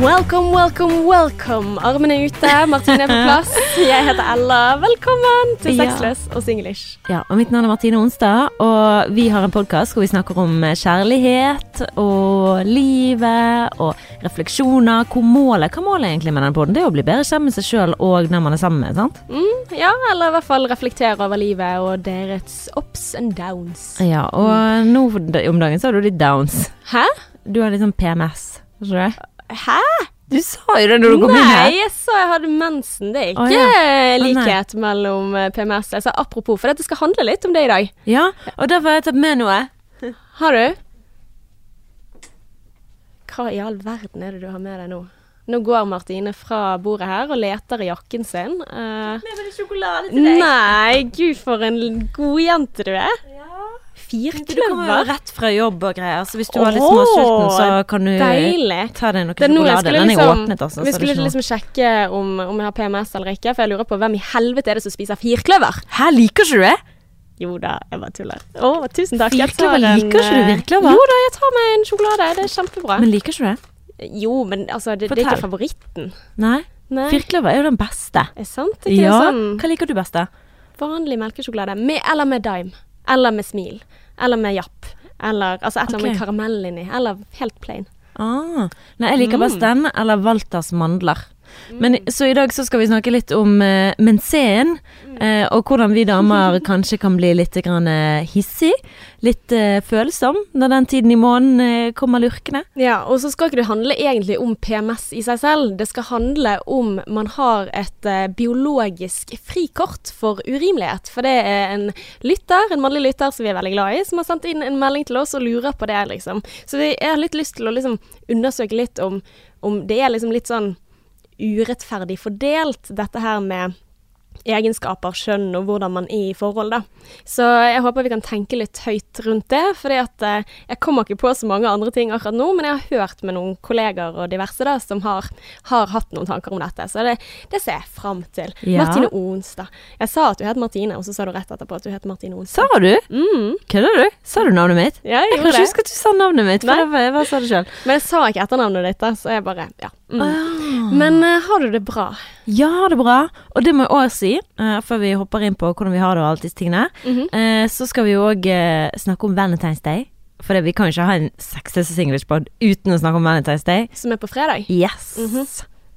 Welcome, welcome, welcome. Armene er ute, Martine er på plass. Jeg heter Ella. Velkommen til Ja. Sexless og singlish. Ja, og mitt navn er Martine Onsdag, og vi har en podkast hvor vi snakker om eh, kjærlighet og livet og refleksjoner. Hvor målet, hva er målet egentlig med denne podden? Det er å bli bedre kjent med seg sjøl og når man er sammen med, sant? Mm, ja, eller i hvert fall reflektere over livet og deres ups and downs. Ja, og nå om dagen så har du litt downs. Hæ? Du har litt sånn PMS, ikke det? Hæ? Du sa jo det når du kom inn her. Nei, jeg sa jeg hadde mensen. Det er ikke ikke ja. Likhet mellom eh, PMS. Jeg apropos, for dette skal handle litt om det i dag. Ja, og derfor har jeg tatt med noe. Har du? Hva i all verden er det du har med deg nå? Nå går Martine fra bordet her og leter i jakken sin. Uh, Med sjokolade til deg. nei, gud for en god jente du er. Du kommer Firkløver. rett fra jobb og greier, så hvis du var litt småsulten, så kan du Deilig. ta deg noe sjokolade. Den er liksom, åpnet, altså. vi skulle liksom sjekke om, om jeg har PMS eller ikke, for jeg lurer på hvem i helvete er det som spiser firkløver? Hæ, liker ikke du det? Jo da, jeg bare tuller. Å, tusen takk. Firkløver, tar en, liker ikke du eh, firkløver? Jo da, jeg tar meg en sjokolade. Det er kjempebra. Men liker ikke du det? jo, men altså, det, det er ikke favoritten. Nei. Nei. Firkløver er jo den beste. Er sant? Ikke Ja. det sånn Hva liker du best, da? vanlig melkesjokolade? Med, eller med dime. Eller med smil. Eller med japp. Eller altså et eller annet med Ok. karamell inni. Eller helt plain. Ah. Nei, jeg liker Mm. best den, eller Walters mandler. Men, så i dag så skal vi snakke litt om uh, mensen, Mm. eh, og hvordan vi damer kanskje kan bli litt grann, eh, hissig. Litt eh, følsom når den tiden i måneden eh, kommer lurkende. Ja, og så skal ikke det handle egentlig om PMS i seg selv. Det skal handle om man har et eh, biologisk frikort for urimelighet. For det er en lytter, en mannlig lytter som vi er veldig glad i, som har sendt inn en melding til oss og lurer på det, liksom. Så jeg har litt lyst til å liksom undersøke litt om, om det er liksom litt sånn urettferdig fordelt, dette her med egenskaper, skjønn og hvordan man er i forhold, da. Så jeg håper vi kan tenke litt høyt rundt det, at eh, jeg kommer ikke på så mange andre ting akkurat nå, men jeg har hørt med noen kolleger og diverse da, som har, har hatt noen tanker om dette, så det, det ser jeg fram til. Ja. Martine Onstad. Jeg sa at du het Martine, og så sa du rett etterpå at du het Martine Onstad. Sa du? Mm. Kødder du? Sa du navnet mitt? Ja, jeg Jeg kan ikke huske at du sa navnet mitt, for Nei. jeg bare sa det selv. Men jeg sa ikke etternavnet ditt, da, så jeg bare, ja. Mm. Men eh, har du det bra? Ja, det er bra. Og det må jeg òg si, eh, før vi hopper inn på hvordan vi har det og alt disse tingene. Mhm. eh, så skal vi òg snakke om Valentine's Day. For vi kan jo ikke ha en sexless English-pod uten å snakke om Valentine's Day. Som er på fredag? Yes. Mhm.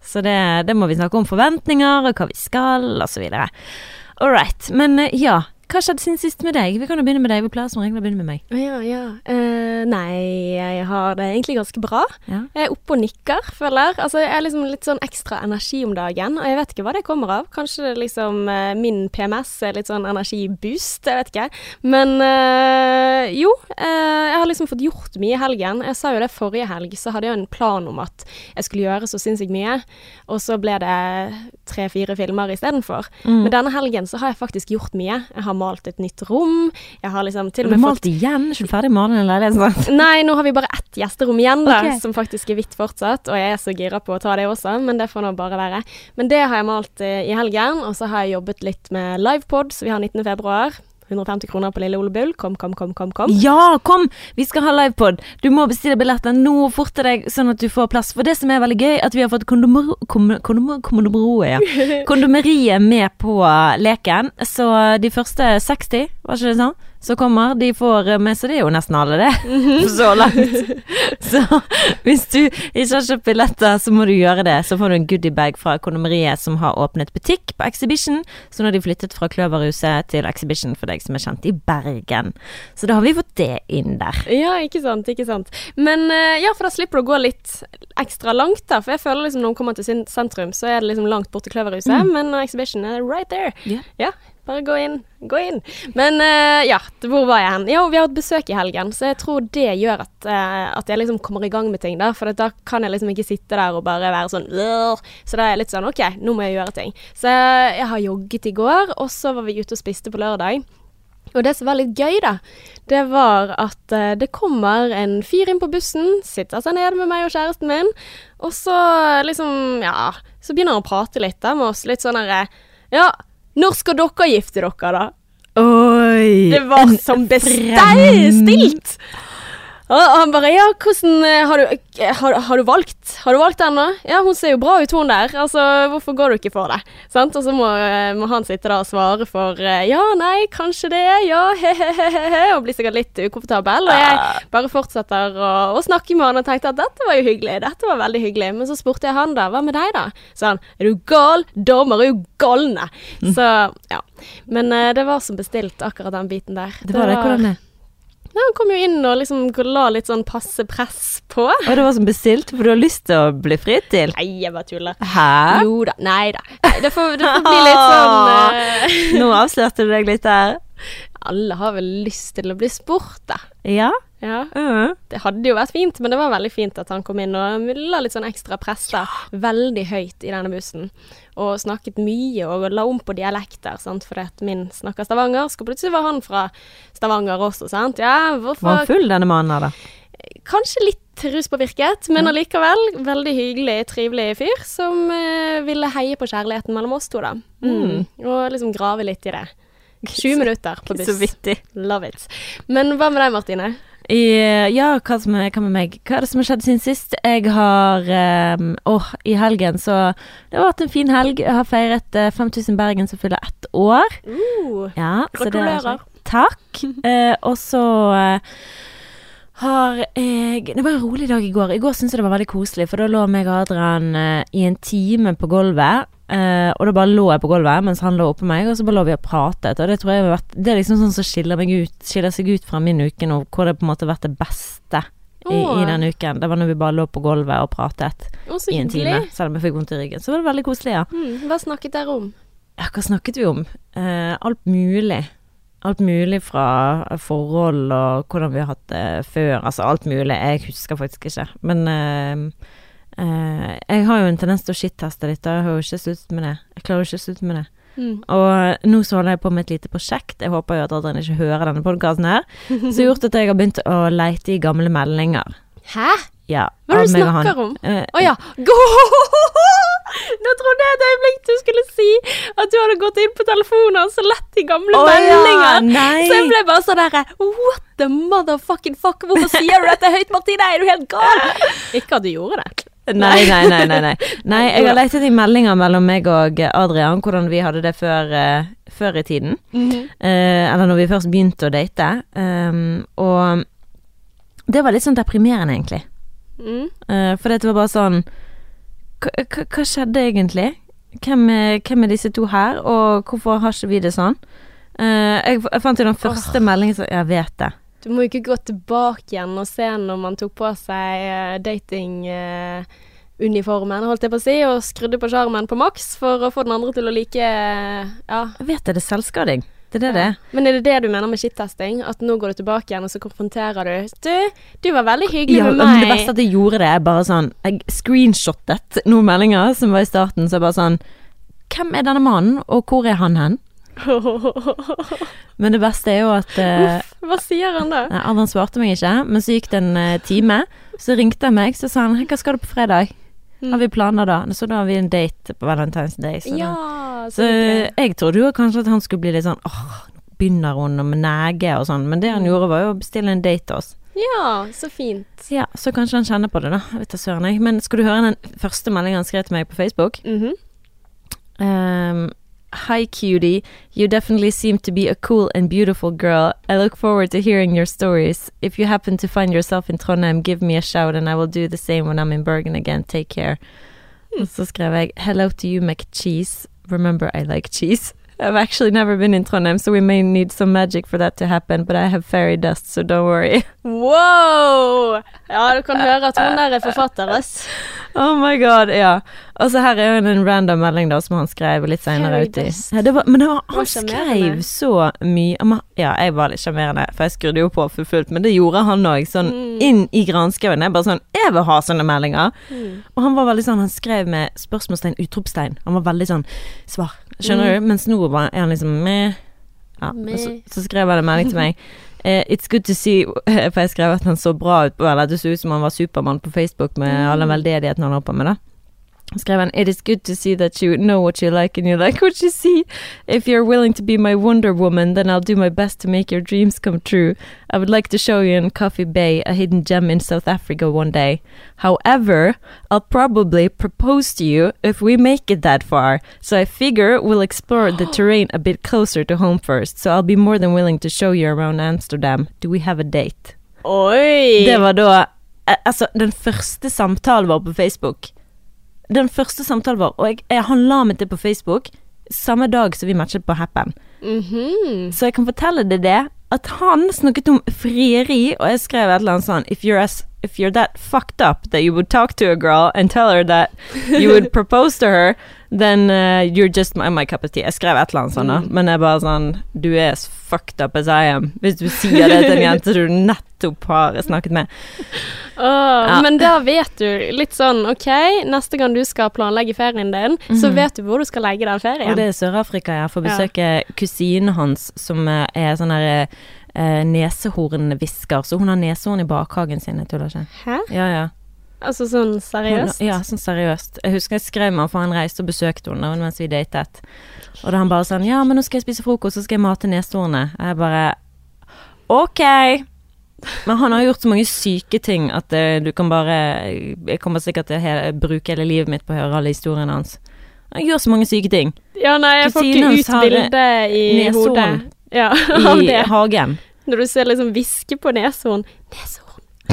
Så det, det må vi snakke om forventninger, og hva vi skal, og så videre. All right. Men eh, ja, hva skjedde siden sist med deg? Vi kan jo begynne med deg. Vi pleier som regel å begynne med meg. Ja, ja. Eh, nei, jeg har det egentlig ganske bra. Ja. Jeg er oppe og nikker, føler. Altså, jeg er liksom litt sånn ekstra energi om dagen, og jeg vet ikke hva det kommer av. Kanskje det liksom eh, min PMS er litt sånn energiboost, jeg vet ikke. Men eh, jo, eh, jeg har liksom fått gjort mye i helgen. Jeg sa jo det forrige helg, så hadde jeg en plan om at jeg skulle gjøre så sinnssykt mye, og så ble det tre-fire filmer istedenfor. Mm. Men denne helgen så har jeg faktisk gjort mye. Jeg har malt et nytt rom. Jeg har liksom til og har med malt igjen? Er ikke ferdig leiligheten snart? Nei, nå har vi bare ett gjesterom igjen, da, okay. som faktisk er hvitt fortsatt. Og jeg er så gira på å ta det også, men det får nå bare være. Men det har jeg malt eh, i helgen, og så har jeg jobbet litt med livepod, så vi har 19. februar. 150 kroner på Lille Ole Bull. Kom, kom, kom, kom. kom. Ja, kom! Vi skal ha livepod. Du må bestille billetter nå til deg, sånn at du får plass. For det som er veldig gøy, at vi har fått kondomero... Kom, kondom, kondomeriet, ja. Kondomeriet med på leken. Så de første 60, var ikke det sånn? Så kommer, de får med, så det er jo nesten alle, det. Så langt. Så hvis du ikke har kjøpt billetter, så må du gjøre det. Så får du en goodiebag fra Kondomeriet som har åpnet butikk på Exhibition. Så nå har de flyttet fra Kløverhuset til Exhibition for deg som er kjent i Bergen. Så da har vi fått det inn der. Ja, ikke sant, ikke sant. Men eh, ja, for da slipper du å gå litt ekstra langt, da. For jeg føler liksom når man kommer til sentrum, så er det liksom langt bort til Kløverhuset, men Exhibition er right there. Yeah. Ja, bare gå inn. Gå inn. Men uh, ja, hvor var jeg hen? Jo, vi har hatt besøk i helgen, så jeg tror det gjør at, uh, at jeg liksom kommer i gang med ting, da. For da kan jeg liksom ikke sitte der og bare være sånn «Åh». Så da er jeg litt sånn OK, nå må jeg gjøre ting. Så jeg har jogget i går, og så var vi ute og spiste på lørdag. Og det som var litt gøy, da, det var at uh, det kommer en fyr inn på bussen, sitter seg ned med meg og kjæresten min, og så liksom, ja Så begynner han å prate litt da med oss, litt sånn herre Ja, når skal dere gifte dere, da? Oi! Det var som bestilt! Og han bare Ja, hvordan eh, Har du, eh, har, har du valgt? Har du valgt ennå? Ja, hun ser jo bra ut, hun der. Altså, hvorfor går du ikke for det? Sant? Og så må, eh, må han sitte der og svare for Ja, nei, kanskje det. Ja, he-he-he. Og blir sikkert litt ukomfortabel. Og jeg bare fortsetter å, å snakke med han og tenkte at dette var jo hyggelig. Dette var veldig hyggelig. Men så spurte jeg han da. Hva med deg, da? Så han Er du gal? Damer er jo galne. Så ja. Men det var som bestilt, akkurat den biten der. Det var det. Hvordan det? Ja, han kom jo inn og liksom la litt sånn passe press på. Og det var som bestilt, for du har lyst til å bli fridd til? Nei, jeg bare tuller. Hæ? Jo da. Nei da. Det får, det får bli litt sånn uh... Nå avslørte du deg litt der. Alle har vel lyst til å bli spurt, da. Ja? Ja. Mhm. Det hadde jo vært fint, men det var veldig fint at han kom inn og la litt sånn ekstra press da. Veldig høyt i denne bussen. Og snakket mye og la om på dialekter, sant. Fordi at min snakker stavanger, og plutselig var han fra Stavanger også, sant. Ja, Var han full, denne mannen her, da? Kanskje litt ruspåvirket, men allikevel veldig hyggelig, trivelig fyr som eh, ville heie på kjærligheten mellom oss to, da. Mm. Og liksom grave litt i det. 20 minutter på buss. Så vittig. Love it. Men hva med deg, Martine? I, ja, hva, som er, hva med meg? Hva er det som har skjedd siden sist? Jeg har um, Åh, i helgen så Det har vært en fin helg. Jeg har feiret uh, 5000 Bergen som fyller ett år. Uh, Ja, så det har Gratulerer. Takk. Uh, og så eh, har jeg Det var en rolig dag i går. I går syntes jeg det var veldig koselig, for da lå meg og Adrian eh, i en time på gulvet. eh, og da bare lå jeg på gulvet mens han lå oppå meg, og så bare lå vi og pratet. Og det tror jeg har vært Det er liksom sånn som skiller, ut, skiller seg ut fra min uke nå, hvor det på en måte har vært det beste i, i den uken. Det var når vi bare lå på gulvet og pratet å, så i en time, selv om jeg fikk vondt i ryggen. Så var det veldig koselig, ja. Mm, hva snakket dere om? Ja, hva snakket vi om? Eh, alt mulig. Alt mulig fra forhold og hvordan vi har hatt det før. Altså alt mulig. Jeg husker faktisk ikke. Men uh, uh, jeg har jo en tendens til å shit-teste litt, og jeg har jo ikke sluttet med det. Jeg klarer jo ikke å slutte med det. Mm. Og nå så holder jeg på med et lite prosjekt. Jeg håper jo at Adrian ikke hører denne podkasten her. Som har gjort at jeg har begynt å leite i gamle meldinger. Hæ? Ja, Hva er det du snakker om? uh, oh, ja. Nå trodde jeg et øyeblikk du skulle si at du hadde gått inn på telefonen og så lett i gamle Å ja, meldinger. nei. Så jeg ble bare sånn derre What the motherfucking fuck? Hvorfor sier du dette høyt, Martine? Er du helt gal? Ikke at du gjorde det. Nei, nei, nei, nei, nei. Nei, jeg har lett i meldinger mellom meg og Adrian, hvordan vi hadde det før, uh, før i tiden. Eh, eller når vi først begynte å date. Um, og det var litt sånn deprimerende, egentlig. Mm. Eh, for det var bare sånn hva, skjedde egentlig? Hvem er, hvem er disse to her, og hvorfor har ikke vi det sånn? Uh, jeg, jeg fant jo den første meldingen som Jeg vet det. Du må jo ikke gå tilbake igjen og se når man tok på seg uh, datinguniformen, holdt jeg på å si, og skrudde på sjarmen på maks for å få den andre til å like eh, Ja. Jeg vet det, det er selvskading. Det er det det. Men er det det du mener med shit-testing? At nå går du tilbake igjen, og så konfronterer du Du, du var veldig hyggelig Ja, med meg. det beste at jeg gjorde det, er bare sånn Jeg screenshottet noen meldinger som var i starten, så jeg bare sånn Hvem er denne mannen, og hvor er han hen? Men det beste er jo at uh, Uff, hva sier han da? Nei, Adrian svarte meg ikke, men så gikk det en eh, time. Så ringte han meg, så sa han 'Hva skal du på fredag?' Har vi planer da? Så da har vi en date på Valentine's Day. Så, Ja, så så jeg trodde jo kanskje at han skulle bli litt sånn åh, nå begynner hun med nege og sånn, men det han gjorde var jo å bestille en date til oss. Ja, så fint. Ja, så kanskje han kjenner på det, da. Jeg vet da søren, jeg. Men skal du høre den første meldingen han skrev til meg på Facebook? Mhm. Um, Hi, cutie. You definitely seem to be a cool and beautiful girl. I look forward to hearing your stories. If you happen to find yourself in Trondheim, give me a shout, and I will do the same when I'm in Bergen again. Take care. Og så skrev jeg Hello to you, McCheese. Remember, I like cheese. I've actually never been in Trondheim, so we may need some magic for that to happen, but I have fairy dust, so don't worry. Wow! Ja, du kan høre at hun der er forfatter, ass. Oh my god, ja. Og så her er jo en random melding da som han skrev litt Fairy uti. Ja, det var, men det var, han skrev så mye Ja, jeg var litt sjarmerende, for jeg skrudde jo på for fullt, men det gjorde han òg. Sånn Mm. inn i granskauen. Jeg bare sånn Jeg vil ha sånne meldinger! Og han var veldig sånn Han skrev med spørsmålstegn, utropstegn. Han var veldig sånn svar. Skjønner du? Mens nå er han liksom meh. Ja, og så, så skrev han en melding til meg. Uh, it's good to see For jeg skrev at han så bra ut på Eller at det så ut som han var Supermann på Facebook med Mm. all den veldedigheten han har på med, da. Skrev han It is good to see that you know what you like and you like what you see. If you're willing to be my Wonder Woman, then I'll do my best to make your dreams come true. I would like to show you in Coffee Bay, a hidden gem in South Africa one day. However, I'll probably propose to you if we make it that far. So I figure we'll explore the terrain a bit closer to home first. So I'll be more than willing to show you around Amsterdam. Do we have a date? Oi! Det var da eh, Altså, den første samtalen vår på Facebook. Den første samtalen vår, og jeg, jeg, han la meg til på Facebook samme dag som vi matchet på Happen. Mhm. Så jeg kan fortelle deg det, at han snakket om frieri, og jeg skrev et eller annet sånn If you're, as, if you're that fucked up that you would talk to a girl and tell her that you would propose to her, then uh, you're just my, my cup of tea. Jeg skrev et eller annet sånt, da. Men jeg bare sånn Du er as fucked up as I am. Hvis du sier det til en jente du nettopp har snakket med. Åh, Ja. Men da vet du litt sånn OK, neste gang du skal planlegge ferien din, så vet du hvor du skal legge den ferien. Og det er Sør-Afrika jeg får besøke kusinen hans, som eh, er sånn der eh, nesehornhvisker. Så hun har neshorn i bakhagen sin, jeg tuller ikke. Hæ? Ja, ja. Altså sånn seriøst? Ja, sånn seriøst. Jeg husker jeg skrev meg, for han reiste og besøkte henne mens vi datet. Og da han bare sånn Ja, men nå skal jeg spise frokost, så skal jeg mate neshornet. Jeg bare Ok. Men han har gjort så mange syke ting at uh, du kan bare Jeg kommer sikkert til å he bruke hele livet mitt på å høre alle historiene hans. Han gjør så mange syke ting. Ja, nei, jeg får ikke ut bildet i hodet. Ja, I hagen. Når du ser liksom hviske på neshorn. Neshorn.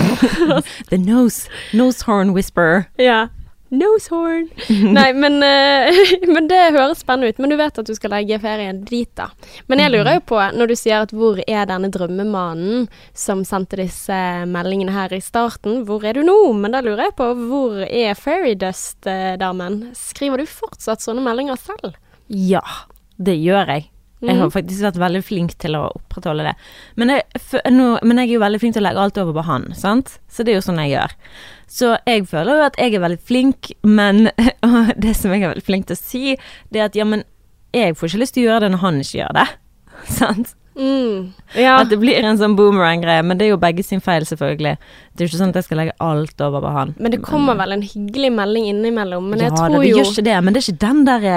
The nose. nose horn whisperer. Ja. Nose horn. Nei, men, eh, men det høres spennende ut. Men du vet at du skal legge ferien dit, da. Men jeg lurer jo på, når du sier at hvor er denne drømmemannen som sendte disse meldingene her i starten, hvor er du nå? Men da lurer jeg på, hvor er Fairy Dust-damen? Skriver du fortsatt sånne meldinger selv? Ja, det gjør jeg. Jeg har Mhm. faktisk vært veldig flink til å opprettholde det. Men jeg, for, nå, men jeg er jo veldig flink til å legge alt over på han, sant? Så det er jo sånn jeg gjør. Så jeg føler jo at jeg er veldig flink, men og det som jeg er veldig flink til å si, det er at ja, men jeg får ikke lyst til å gjøre det når han ikke gjør det. Sant? Mm. Ja. At det blir en sånn boomerang-greie, men det er jo begge sin feil, selvfølgelig. Det er jo ikke sånn at jeg skal legge alt over på han. Men det kommer vel en hyggelig melding innimellom. Men jeg ja, tror det, det jo gjør ikke det, men det er ikke den derre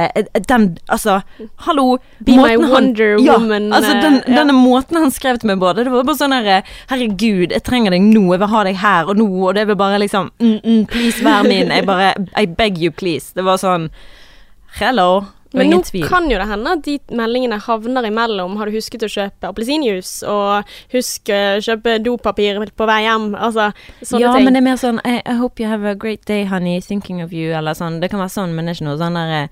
Den, altså Hallo! Be my wonder han- Wonder ja, Woman, Altså, den, eh, ja. denne måten han skrev til meg på, det var bare sånn herre Herregud, jeg trenger deg nå, jeg vil ha deg her og nå, og det vil bare liksom mm, mm, Please, vær min. Jeg bare I beg you, please. Det var sånn Hello. Men nå tvil. kan jo det hende at de meldingene havner imellom. Har du husket å kjøpe appelsinjuice? Og husk å kjøpe dopapir på vei hjem. Altså sånne ja, ting. men det er mer sånn I, I hope you have a great day, honey. Thinking of you, eller sånn. Det kan være sånn, men det er ikke noe sånn derre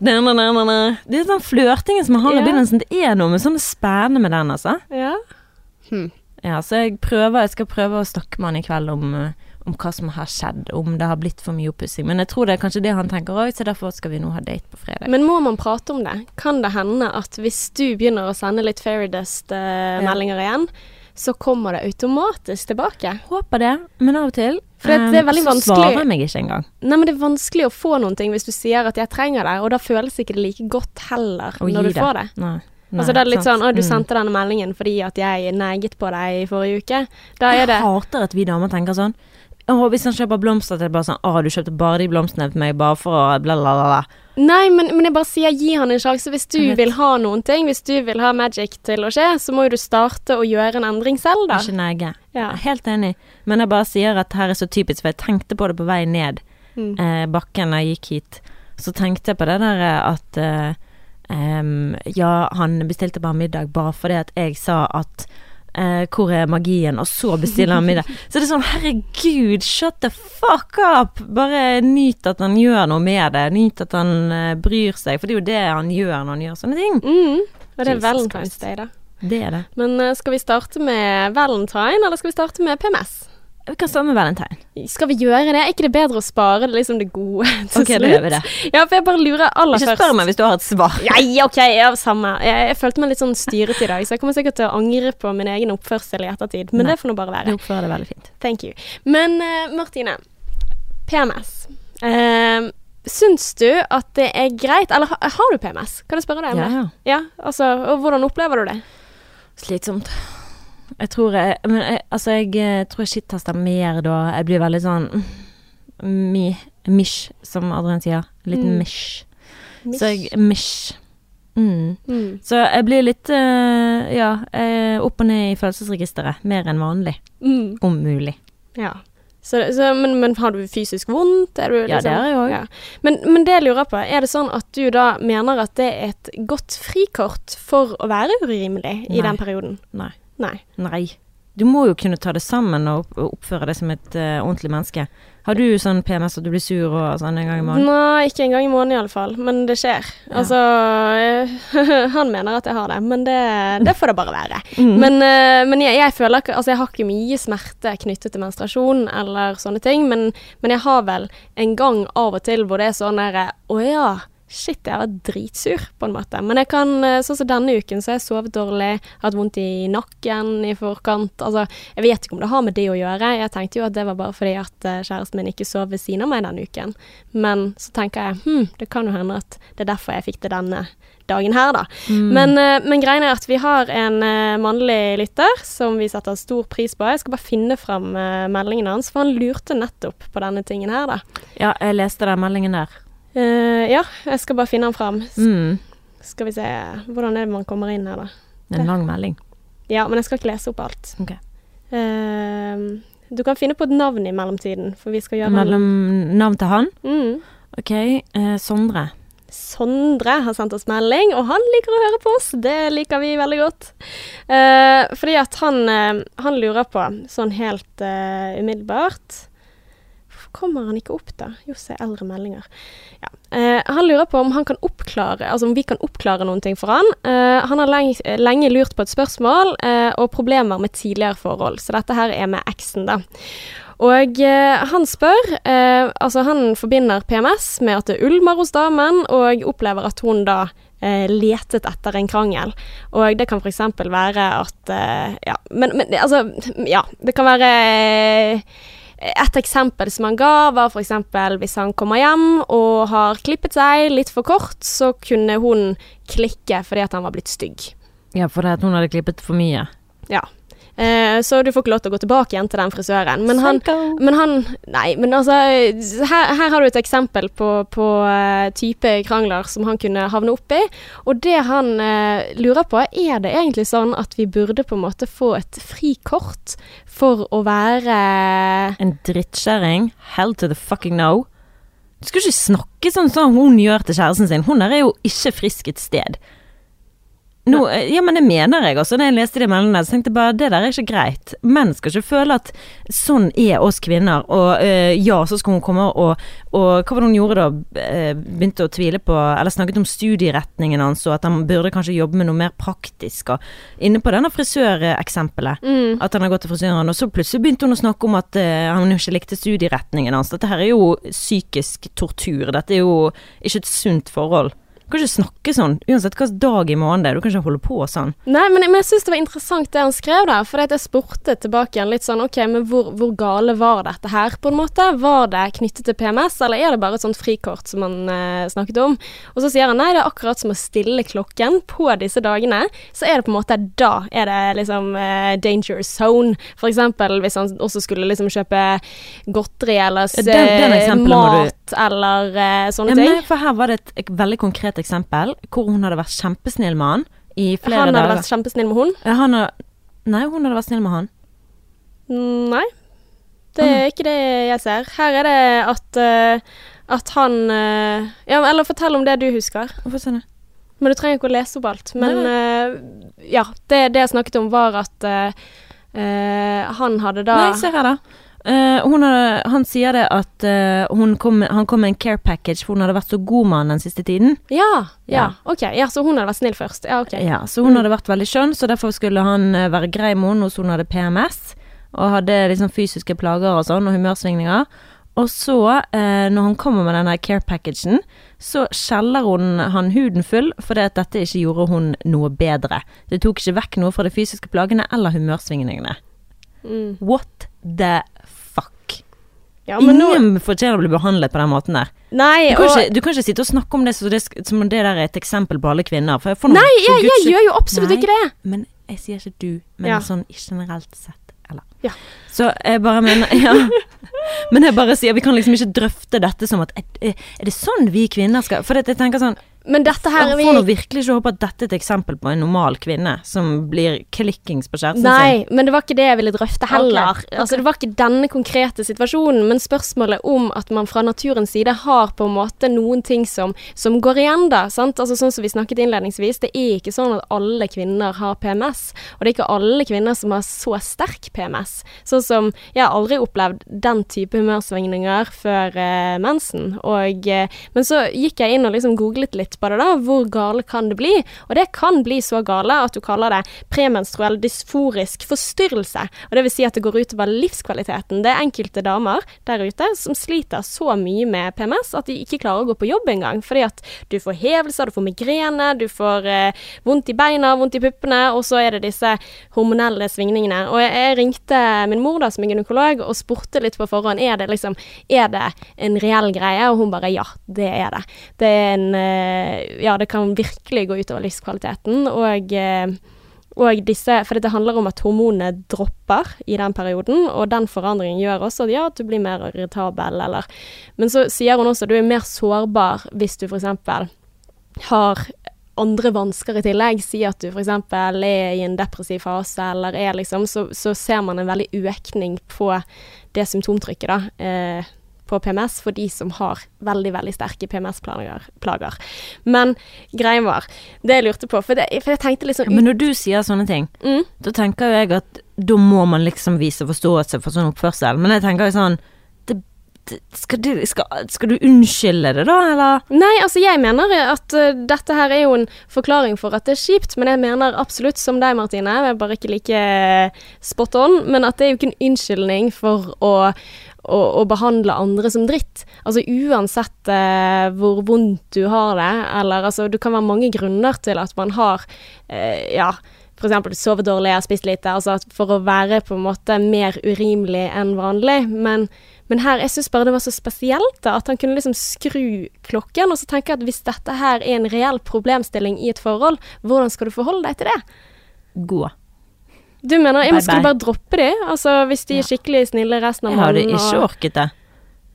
det er sånn flørtingen som man har i Ja. begynnelsen. Det er noe med sånn spennende med den, altså. ja. Ja, så jeg prøver Jeg skal prøve å snakke med han i kveld om, eh, om hva som har skjedd, om det har blitt for mye oppussing. Men jeg tror det er kanskje det han tenker òg, så derfor skal vi nå ha date på fredag. Men må man prate om det? Kan det hende at hvis du begynner å sende litt Fairy Dust-meldinger igjen, så kommer det automatisk tilbake? Håper det, men av og til For det- det er eh, veldig så vanskelig. svarer jeg meg ikke engang. Nei, men det er vanskelig å få noen ting hvis du sier at 'jeg trenger det', og da føles ikke det like godt heller Å når du du får det. Nei. altså det er litt sant. sånn 'Å, du Mm. sendte denne meldingen fordi at jeg neget på deg i forrige uke'. Da er det Jeg hater at vi damer tenker sånn. Å, hvis han kjøper blomster, er det bare sånn Å, du kjøpte bare de blomstene til meg bare for å bla, bla, bla. bla. Nei, men, men jeg bare sier gi han en sjanse. Hvis du vil ha noen ting, hvis du vil ha magic til å skje, så må jo du starte å gjøre en endring selv, da. Ikke nege. Ja. Helt enig. Men jeg bare sier at her er så typisk, for jeg tenkte på det på vei ned Mm. eh, bakken da jeg gikk hit. Så tenkte jeg på det der eh, at eh, um, Ja, han bestilte bare middag bare fordi at jeg sa at eh, hvor er magien? Og så bestiller han middag. Så det er sånn, herregud, shut the fuck up! Bare nyt at han gjør noe med det. Nyt at han eh, bryr seg, for det er jo det han gjør når han gjør sånne ting. Mm. Og det er Valentine's Day, da. Det er det. Men uh, skal vi starte med Valentine, eller skal vi starte med PMS? Vi kan stå med valentine. Skal vi gjøre det? Er ikke det bedre å spare det, liksom det gode til Ok, da gjør vi det. Ja, for jeg bare lurer aller Ikke først. spør meg hvis du har et svar. Nei, ok, ja, samme. Jeg, jeg følte meg litt sånn styret i dag, så jeg kommer sikkert til å angre på min egen oppførsel i ettertid. Men Nei. det får nå bare være. Du oppfører deg veldig fint. Thank you. Men uh, Martine, PMS. Uh, syns du at det er greit Eller ha, har du PMS? Kan jeg spørre deg om Ja, det? ja. Ja, altså, og hvordan opplever du det? Slitsomt. Jeg tror jeg Men jeg, altså, jeg eh, tror jeg shit-tester mer da. Jeg blir veldig sånn mi, mish, som Adrian sier. Litt Mm. mish. Så jeg mish. Mm. Mm. Så jeg blir litt uh, ja, eh, opp og ned i følelsesregisteret. Mer enn vanlig, Mm. om mulig. Ja. Så, så, men, men har du fysisk vondt? Du, Ja, det har jeg også. Ja. Men, men det jeg lurer på, er det sånn at du da mener at det er et godt frikort for å være urimelig i Nei. den perioden? Nei. Nei. Nei. Du må jo kunne ta det sammen og oppføre deg som et uh, ordentlig menneske. Har du sånn PMS at du blir sur og sånn en gang i måneden? Nei, ikke en gang i måneden iallfall, men det skjer. Ja. Altså eh, Han mener at jeg har det, men det, det får det bare være. Mm. Men, uh, men jeg, jeg føler ikke Altså, jeg har ikke mye smerte knyttet til menstruasjon eller sånne ting, men, men jeg har vel en gang av og til hvor det er sånn derre Å ja. Shit, jeg var dritsur, på en måte. Men jeg kan, eh, sånn som denne uken, så har jeg sovet dårlig, hatt vondt i nakken i forkant. Altså, jeg vet ikke om det har med det å gjøre. Jeg tenkte jo at det var bare fordi at eh, kjæresten min ikke sov ved siden av meg denne uken. Men så tenker jeg hm, det kan jo hende at det er derfor jeg fikk det denne dagen her, da. Mm. Men, eh, men greien er at vi har en mannlig lytter som vi setter stor pris på. Jeg skal bare finne fram meldingen hans, for han lurte nettopp på denne tingen her, da. Ja, jeg leste den meldingen der. Eh, ja, jeg skal bare finne den fram. Mm. Skal vi se Hvordan er det man kommer inn her, da? En lang melding. Ja, men jeg skal ikke lese opp alt. Okay. Uh, du kan finne på et navn i mellomtiden, for vi skal gjøre Mellom navn til han. Mm. Ok, Uh, Sondre. Sondre har sendt oss melding, og han liker å høre på oss. Det liker vi veldig godt. Fordi at han, han lurer på, sånn helt umiddelbart Hvorfor kommer han ikke opp, da? Jo, se eldre meldinger. Ja. Eh, han lurer på om han kan oppklare, altså om vi kan oppklare noen ting for han. Eh, han har lenge, lenge lurt på et spørsmål eh, og problemer med tidligere forhold, så dette her er med eksen, da. Og eh, han spør eh, Altså, han forbinder PMS med at det ulmer hos damen, og opplever at hun da eh, letet etter en krangel. Og det kan f.eks. være at Ja, men, men altså Ja, det kan være et eksempel som han ga, var f.eks. hvis han kommer hjem og har klippet seg litt for kort, så kunne hun klikke fordi at han var blitt stygg. Ja, for at hun hadde klippet for mye. Ja. Eh, så du får ikke lov til å gå tilbake igjen til den frisøren. Men han, men han Nei, men altså Her, her har du et eksempel på, på uh, type krangler som han kunne havne opp i. Og det han uh, lurer på, er det egentlig sånn at vi burde på en måte få et frikort for å være En drittkjerring. Hell to the fucking no. Du skal ikke snakke sånn som hun gjør til kjæresten sin. Hun der er jo ikke frisk et sted. Nå, eh, ja, men det mener jeg også. Når jeg leste de meldingene, så tenkte jeg bare det der er ikke greit. Menn skal ikke føle at sånn er oss kvinner. Og øh, ja, så skal hun komme og, og Hva var det hun gjorde da? Eh, begynte å tvile på Eller snakket om studieretningen hans, og at han burde kanskje jobbe med noe mer praktisk. Og inne på denne frisøreksempelet. mm, At han har gått til frisøren, og så plutselig begynte hun å snakke om at øh, han ikke likte studieretningen hans. Dette her er jo psykisk tortur. Dette er jo ikke et sunt forhold. Du kan ikke snakke sånn, uansett hvilken dag i måneden det er. Du kan ikke holde på sånn. Nei, men, men jeg syns det var interessant det han skrev der. For jeg spurte tilbake igjen litt sånn OK, men hvor, hvor gale var dette her, på en måte? Var det knyttet til PMS, eller er det bare et sånt frikort som han eh, snakket om? Og så sier han nei, det er akkurat som å stille klokken på disse dagene. Så er det på en måte da er det liksom eh, danger zone. For eksempel hvis han også skulle liksom kjøpe godteri eller Den- den mat du- eller eh, sånne Ja, ting. men for her var det et, et veldig konkret eksempel, hvor hun hadde vært kjempesnill med han i flere Han hadde dager. vært kjempesnill med hun. Han hadde, nei, hun hadde vært snill med han. Mm, Nei. Det er ikke det jeg ser. Her er det at, eh, at han eh, Ja, eller fortell om det du husker. Men du trenger ikke å lese opp alt. Men eh, ja, det, det jeg snakket om, var at uh, han hadde da Nei, se her, da. Hun hadde, han sier det at uh, kom, han kom med en care package, for hun hadde vært så god med han den siste tiden. Ja, ja. Ja. Ok. Ja, så hun hadde vært snill først. Ja, ok. Ja, så hun Mm. hadde vært veldig skjønn, så derfor skulle han eh, være grei med henne, så hun hadde PMS, og hadde liksom fysiske plager og sånn, og humørsvingninger. Og så, uh, når han kommer med denne care packagen, så skjeller hun han huden full, fordi at dette ikke gjorde hun noe bedre. Det tok ikke vekk noe fra de fysiske plagene eller humørsvingningene. Mm. What the? Ja, men nå Ingen fortjener å bli behandlet på den måten der. Nei, Du kan, og ikke, du kan ikke sitte og snakke om det som det, som om det der er et eksempel på alle kvinner. For for noen, Nei, for jeg, jeg gjør jo absolutt Nei. ikke det. Men jeg sier ikke du, men Ja. sånn generelt sett. Eller. Ja. Så jeg bare mener Ja. Men jeg bare sier vi kan liksom ikke drøfte dette som at Er er det sånn vi kvinner skal For jeg tenker sånn Men dette her er vi får nå virkelig ikke håpe at dette er et eksempel på en normal kvinne som blir klikkings på kjæresten sin. Nei, men det var ikke det jeg ville drøfte heller. Okay, okay. Altså, det var ikke denne konkrete situasjonen, men spørsmålet om at man fra naturens side har på en måte noen ting som, som går igjen, da. Sant? Altså, sånn som vi snakket innledningsvis, det er ikke sånn at alle kvinner har PMS. Og det er ikke alle kvinner som har så sterk PMS. Sånn som Jeg har aldri opplevd den type humørsvingninger før eh, mensen. Og, eh, men så gikk jeg inn og liksom googlet litt på det, da. Hvor gale kan det bli? Og det kan bli så gale at du kaller det premenstruell dysforisk forstyrrelse. Og det vil si at det går utover livskvaliteten. Det er enkelte damer der ute som sliter så mye med PMS at de ikke klarer å gå på jobb engang. Fordi at du får hevelser, du får migrene, du får eh, vondt i beina, vondt i puppene, og så er det disse hormonelle svingningene. Og jeg, jeg ringte min mor da som er gynekolog og spurte litt på forhånd er det liksom, er det en reell greie, og hun bare ja, det er det. Det er en eh, Ja, det kan virkelig gå utover livskvaliteten. Og eh, og disse, for dette handler om at hormonene dropper i den perioden, og den forandringen gjør også at du blir mer irritabel, eller Men så sier hun også at du er mer sårbar hvis du f.eks. har andre vansker i tillegg. Si at du f.eks. er i en depressiv fase, eller er liksom Så, så ser man en veldig økning på det symptomtrykket, da. Eh, på PMS for de som har veldig veldig sterke PMS-plager. Men greien var Det jeg lurte på For, det, for jeg tenkte liksom Ja, men når du sier sånne ting, mm, da tenker jo jeg at da må man liksom vise forståelse for sånn oppførsel. Men jeg tenker jo sånn det, det, skal, du, skal, skal du unnskylde det, da, eller? Nei, altså jeg mener at uh, dette her er jo en forklaring for at det er kjipt, men jeg mener absolutt som deg, Martine, jeg er bare ikke like eh, spot on, men at det er jo ikke en unnskyldning for å, å, å behandle andre som dritt. Altså uansett eh, hvor vondt du har det, eller altså det kan være mange grunner til at man har eh, ja, f.eks. sovet dårlig, har spist lite, altså for å være på en måte mer urimelig enn vanlig. Men, men her, jeg syns bare det var så spesielt da, at han kunne liksom skru klokken. Og så tenke at hvis dette her er en reell problemstilling i et forhold, hvordan skal du forholde deg til det? Gå. Du mener jeg skulle bare droppe de? Altså hvis de er skikkelig snille resten av Jeg hadde ikke orket det.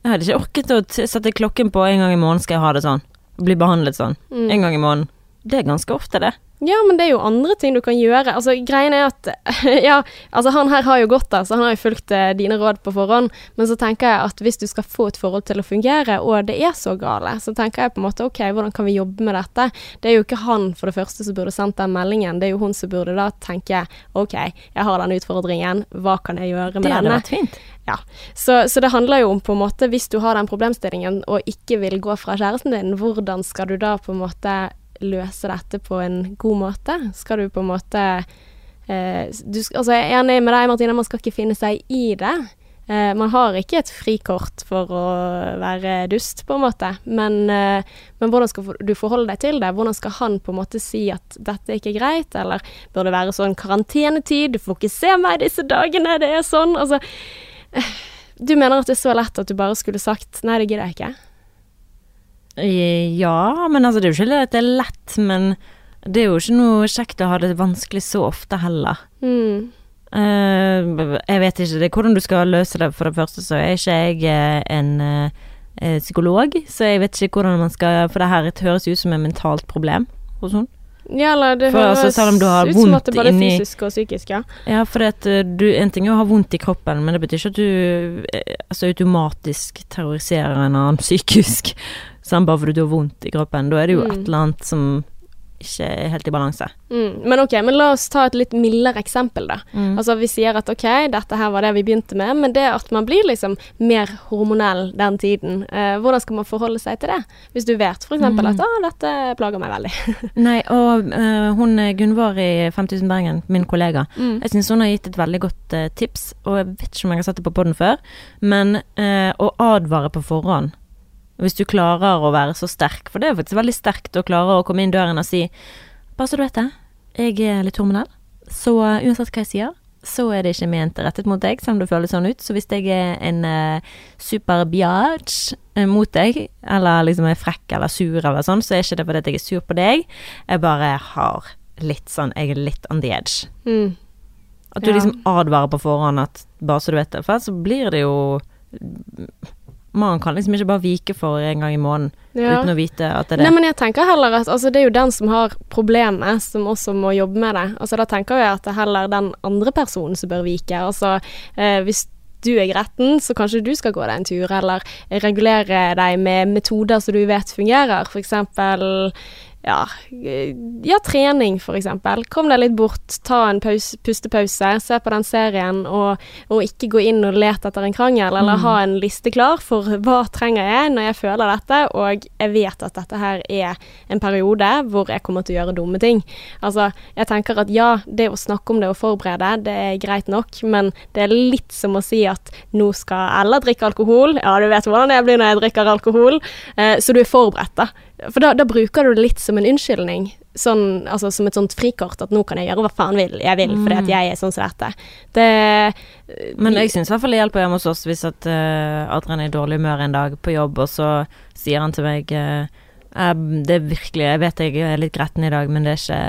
Jeg hadde ikke orket å sette klokken på en gang i måneden skal jeg ha det sånn. Bli behandlet sånn. Mm. En gang i måneden. Det er ganske ofte, det. Ja, men det er jo andre ting du kan gjøre. Altså, greien er at Ja, altså han her har jo gått der, så han har jo fulgt eh, dine råd på forhånd. Men så tenker jeg at hvis du skal få et forhold til å fungere, og det er så gale, så tenker jeg på en måte OK, hvordan kan vi jobbe med dette? Det er jo ikke han for det første som burde sendt den meldingen, det er jo hun som burde da tenke OK, jeg har den utfordringen, hva kan jeg gjøre med Det hadde vært fint. Ja, så, så det handler jo om på en måte, hvis du har den problemstillingen og ikke vil gå fra kjæresten din, hvordan skal du da på en måte løse dette på en god måte? Skal du på en måte eh, du, Altså, jeg er enig med deg, Martine, man skal ikke finne seg i det. Eh, man har ikke et frikort for å være dust, på en måte. Men, eh, men hvordan skal du forholde deg til det? Hvordan skal han på en måte si at dette ikke er greit, eller bør det være sånn karantenetid, du får ikke se meg disse dagene, det er sånn. Altså, eh, du mener at det er så lett at du bare skulle sagt nei, det gidder jeg ikke? Eh, Ja, men altså det er jo ikke det at det er lett, men det er jo ikke noe kjekt å ha det vanskelig så ofte heller. Mm. Uh, jeg vet ikke det, hvordan du skal løse det. For det første så er ikke jeg eh, en uh, psykolog, så jeg vet ikke hvordan man skal For det her det høres ut som et mentalt problem hos henne. Ja, eller det For, altså, høres har ut som at det bare er fysisk og psykisk, ja. Ja, for at du, en ting er å ha vondt i kroppen, men det betyr ikke at du altså, automatisk terroriserer en annen psykisk. Sånn, bare fordi du har vondt i kroppen. Da er det jo Mm. et eller annet som ikke er helt i balanse. Mm. Men ok, men la oss ta et litt mildere eksempel, da. Mm. Altså vi sier at ok, dette her var det vi begynte med, men det at man blir liksom mer hormonell den tiden, eh, hvordan skal man forholde seg til det? Hvis du vet f.eks. Mm. at å, dette plager meg veldig. Nei, og uh, hun eh, Gunvor i 5000 Bergen, min kollega, Mm. jeg syns hun har gitt et veldig godt uh, tips, og jeg vet ikke om jeg har sett det på poden før, men uh, å advare på forhånd. Hvis du klarer å være så sterk, for det er faktisk veldig sterkt å klare å komme inn døren og si Bare så du vet det, jeg er litt hormonell, så eh, uansett hva jeg sier, så er det ikke ment rettet mot deg, selv om det føles sånn ut. Så hvis jeg er en uh, super biatch eh, mot deg, eller liksom er frekk eller sur eller sånn, så er ikke det fordi at jeg er sur på deg. Jeg bare har litt sånn Jeg er litt on the edge. Mm. At du Ja. liksom advarer på forhånd at bare så du vet det. For så blir det jo Man kan liksom ikke bare vike for en gang i måneden Ja. uten å vite at det er det. Nei, men jeg tenker heller at altså, det er jo den som har problemet, som også må jobbe med det. Altså, da tenker jeg at det er heller den andre personen som bør vike. Altså, eh, hvis du er gretten, så kanskje du skal gå deg en tur, eller regulere deg med metoder som du vet fungerer. Eksempel ja, eh, ja, trening eksempel. Kom deg litt bort, ta en pause, pustepause, se på den serien, og, og ikke gå inn og lete etter en krangel, eller ha en liste klar for hva trenger jeg når jeg føler dette, og jeg vet at dette her er en periode hvor jeg kommer til å gjøre dumme ting. Altså, jeg tenker at ja, det å snakke om det og forberede, det er greit nok, men det er litt som å si at nå skal Ella drikke alkohol. Ja, du vet hvordan jeg blir når jeg drikker alkohol, eh, så du er forberedt, da. For da, da bruker du det litt som en unnskyldning. Sånn, altså som et sånt frikort, at nå kan jeg gjøre hva faen vil, jeg vil, fordi at jeg er sånn som dette. Det Men jeg syns i hvert fall det hjelper hjemme hos oss hvis at uh, Adrian er i dårlig humør en dag på jobb, og så sier han til meg eh, eh, Det er virkelig Jeg vet jeg er litt gretten i dag, men det er ikke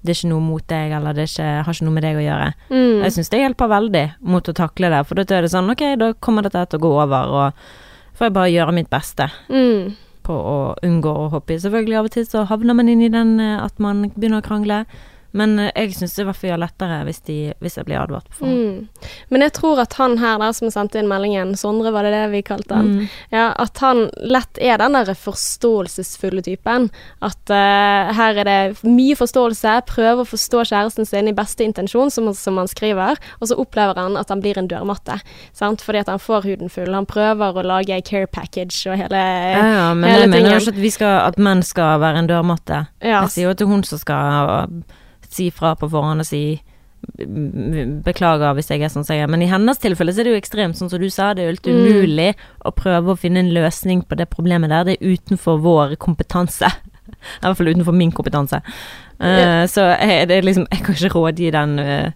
det er ikke noe mot deg, eller det ikke, har ikke noe med deg å gjøre. mm, Jeg syns det hjelper veldig mot å takle det, for da er det sånn Ok, da kommer dette til å gå over, og får jeg bare gjøre mitt beste mm, på å unngå å hoppe i. Selvfølgelig av og til så havner man inn i den eh, at man begynner å krangle, men eh, jeg syns det i hvert fall gjør lettere hvis, de, hvis jeg blir advart på forhånd. mm. Men jeg tror at han her der som sendte inn meldingen, Sondre var det det vi kalte han, Mm. ja, at han lett er den der forståelsesfulle typen. At uh, her er det mye forståelse, prøver å forstå kjæresten sin i beste intensjon, som, som han skriver, og så opplever han at han blir en dørmatte, sant? fordi at han får huden full. Han prøver å lage care package og hele Ja, ja, men hele jeg mener jo ikke at, vi skal, at menn skal være en dørmatte. Ja, Jeg sier jo at det er hun som skal si fra på forhånd og si beklager hvis jeg er sånn som jeg er. Men i hennes tilfelle så er det jo ekstremt, sånn som du sa. Det er jo helt Mm. umulig å prøve å finne en løsning på det problemet der. Det er utenfor vår kompetanse. I hvert fall utenfor min kompetanse. Eh, Så jeg, det er liksom, jeg kan ikke rådgi den, uh,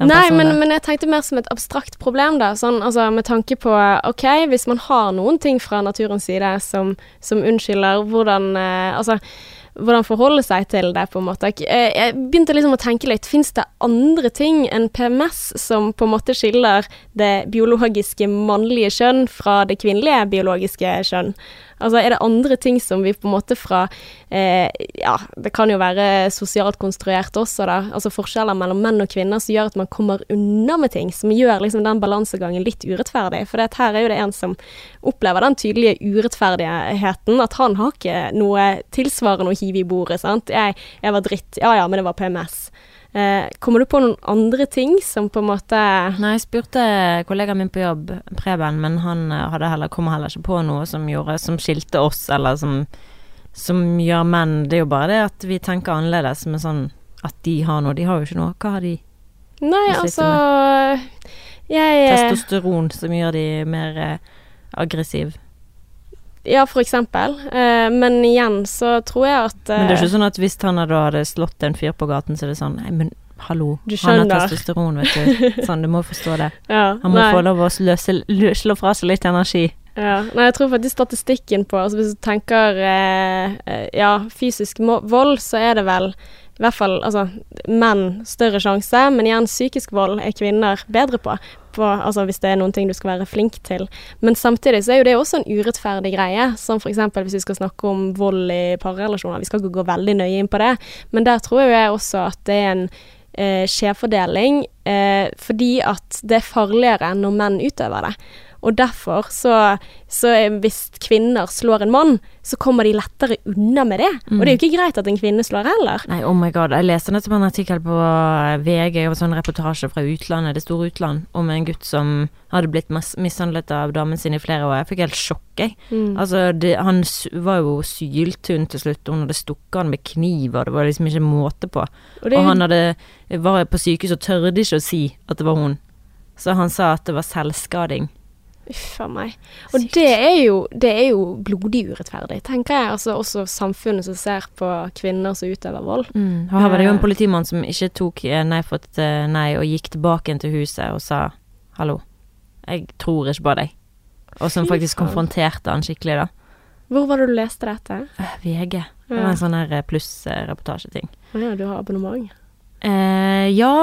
Nei, men, men jeg tenkte mer som et abstrakt problem, da. Sånn, altså, med tanke på OK, hvis man har noen ting fra naturens side som, som unnskylder hvordan eh, Altså hvordan forholde seg til det, på en måte. Jeg, jeg begynte liksom å tenke litt, fins det andre ting enn PMS som på en måte skiller det biologiske mannlige kjønn fra det kvinnelige biologiske kjønn? Altså, er det andre ting som vi på en måte fra eh, Ja, det kan jo være sosialt konstruert også, da. Altså forskjeller mellom menn og kvinner som gjør at man kommer unna med ting. Som gjør liksom den balansegangen litt urettferdig. For det her er jo det en som opplever den tydelige urettferdigheten. At han har ikke noe tilsvarende å hive i bordet, sant. Jeg, jeg var dritt. Ja ja, men det var PMS. Eh, kommer du på noen andre ting som på en måte Nei, jeg spurte kollegaen min på jobb, Preben, men han eh, hadde heller, kom heller ikke på noe som gjorde Som skilte oss, eller som, som gjør menn Det er jo bare det at vi tenker annerledes, med sånn at de har noe. De har jo ikke noe. Hva har de? Nei, altså Jeg Testosteron som gjør de mer eh, aggressiv. Ja, for eksempel. Eh, men igjen så tror jeg at Men det er eh, ikke sånn at hvis han da hadde slått en fyr på gaten, så er det sånn Nei, men hallo, han har testosteron, vet du. Sånn, du må forstå det. ja, Han må nei. få lov å løse, løse, slå fra seg litt energi. Ja, nei, jeg tror faktisk statistikken på altså Hvis du tenker eh, eh, ja, fysisk vold, så er det vel i hvert fall altså, menn større sjanse, men igjen, psykisk vold er kvinner bedre på. På altså Hvis det er noen ting du skal være flink til. Men samtidig så er jo det også en urettferdig greie, som f.eks. hvis vi skal snakke om vold i parrelasjoner. Vi skal ikke gå veldig nøye inn på det, men der tror jeg også at det er en eh, skjevfordeling, eh, fordi at det er farligere når menn utøver det. Og derfor så, så hvis kvinner slår en mann, så kommer de lettere unna med det. Og det er jo ikke greit at en kvinne slår heller. Nei, oh my god. Jeg leste nettopp en artikkel på eh, VG og sånn reportasje fra utlandet, det store utland, om en gutt som hadde blitt mishandlet av damen sin i flere år. Jeg fikk helt sjokk, jeg. Mm. Altså, det, han var jo syltynn til slutt, hun hadde stukket han med kniv, og det var liksom ikke måte på. Og det, Og han hadde, var på sykehus og tørde ikke å si at det var hun. Så han sa at det var selvskading. Uff a meg. Og det er, jo, det er jo blodig urettferdig, tenker jeg. Altså også samfunnet som ser på kvinner som utøver vold. Og her var det jo en politimann som ikke tok eh, nei for et eh, nei, og gikk tilbake til huset og sa hallo, jeg tror ikke på deg. Og som faktisk konfronterte han skikkelig, da. Hvor var det du leste dette? Eh, VG. Det var en sånn her pluss-reportasjeting. Å ja, du har abonnement. Eh, ja,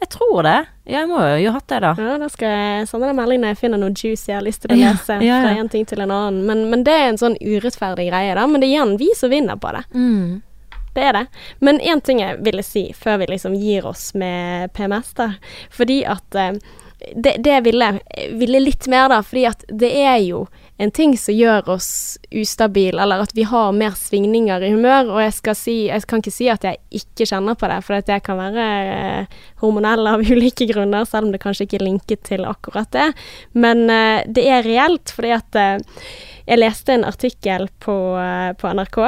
jeg tror det. Jeg må jo ha hatt det, da. Ja, da skal jeg sende deg melding når jeg finner noe juicy jeg har lyst til å Ja, lese ja, fra en ting til en annen. Men, men det er en sånn urettferdig greie, da. Men det er igjen vi som vinner på det. Mm. Det er det. Men én ting jeg ville si før vi liksom gir oss med PMS, da. Fordi at eh, det, det ville, ville litt mer, da. Fordi at det er jo en ting som gjør oss ustabil, eller at vi har mer svingninger i humør. Og jeg, si, jeg kan ikke si at jeg ikke kjenner på det, for at jeg kan være eh, hormonell av ulike grunner, selv om det kanskje ikke er linket til akkurat det. Men eh, det er reelt, fordi at eh, jeg leste en artikkel på, eh, på NRK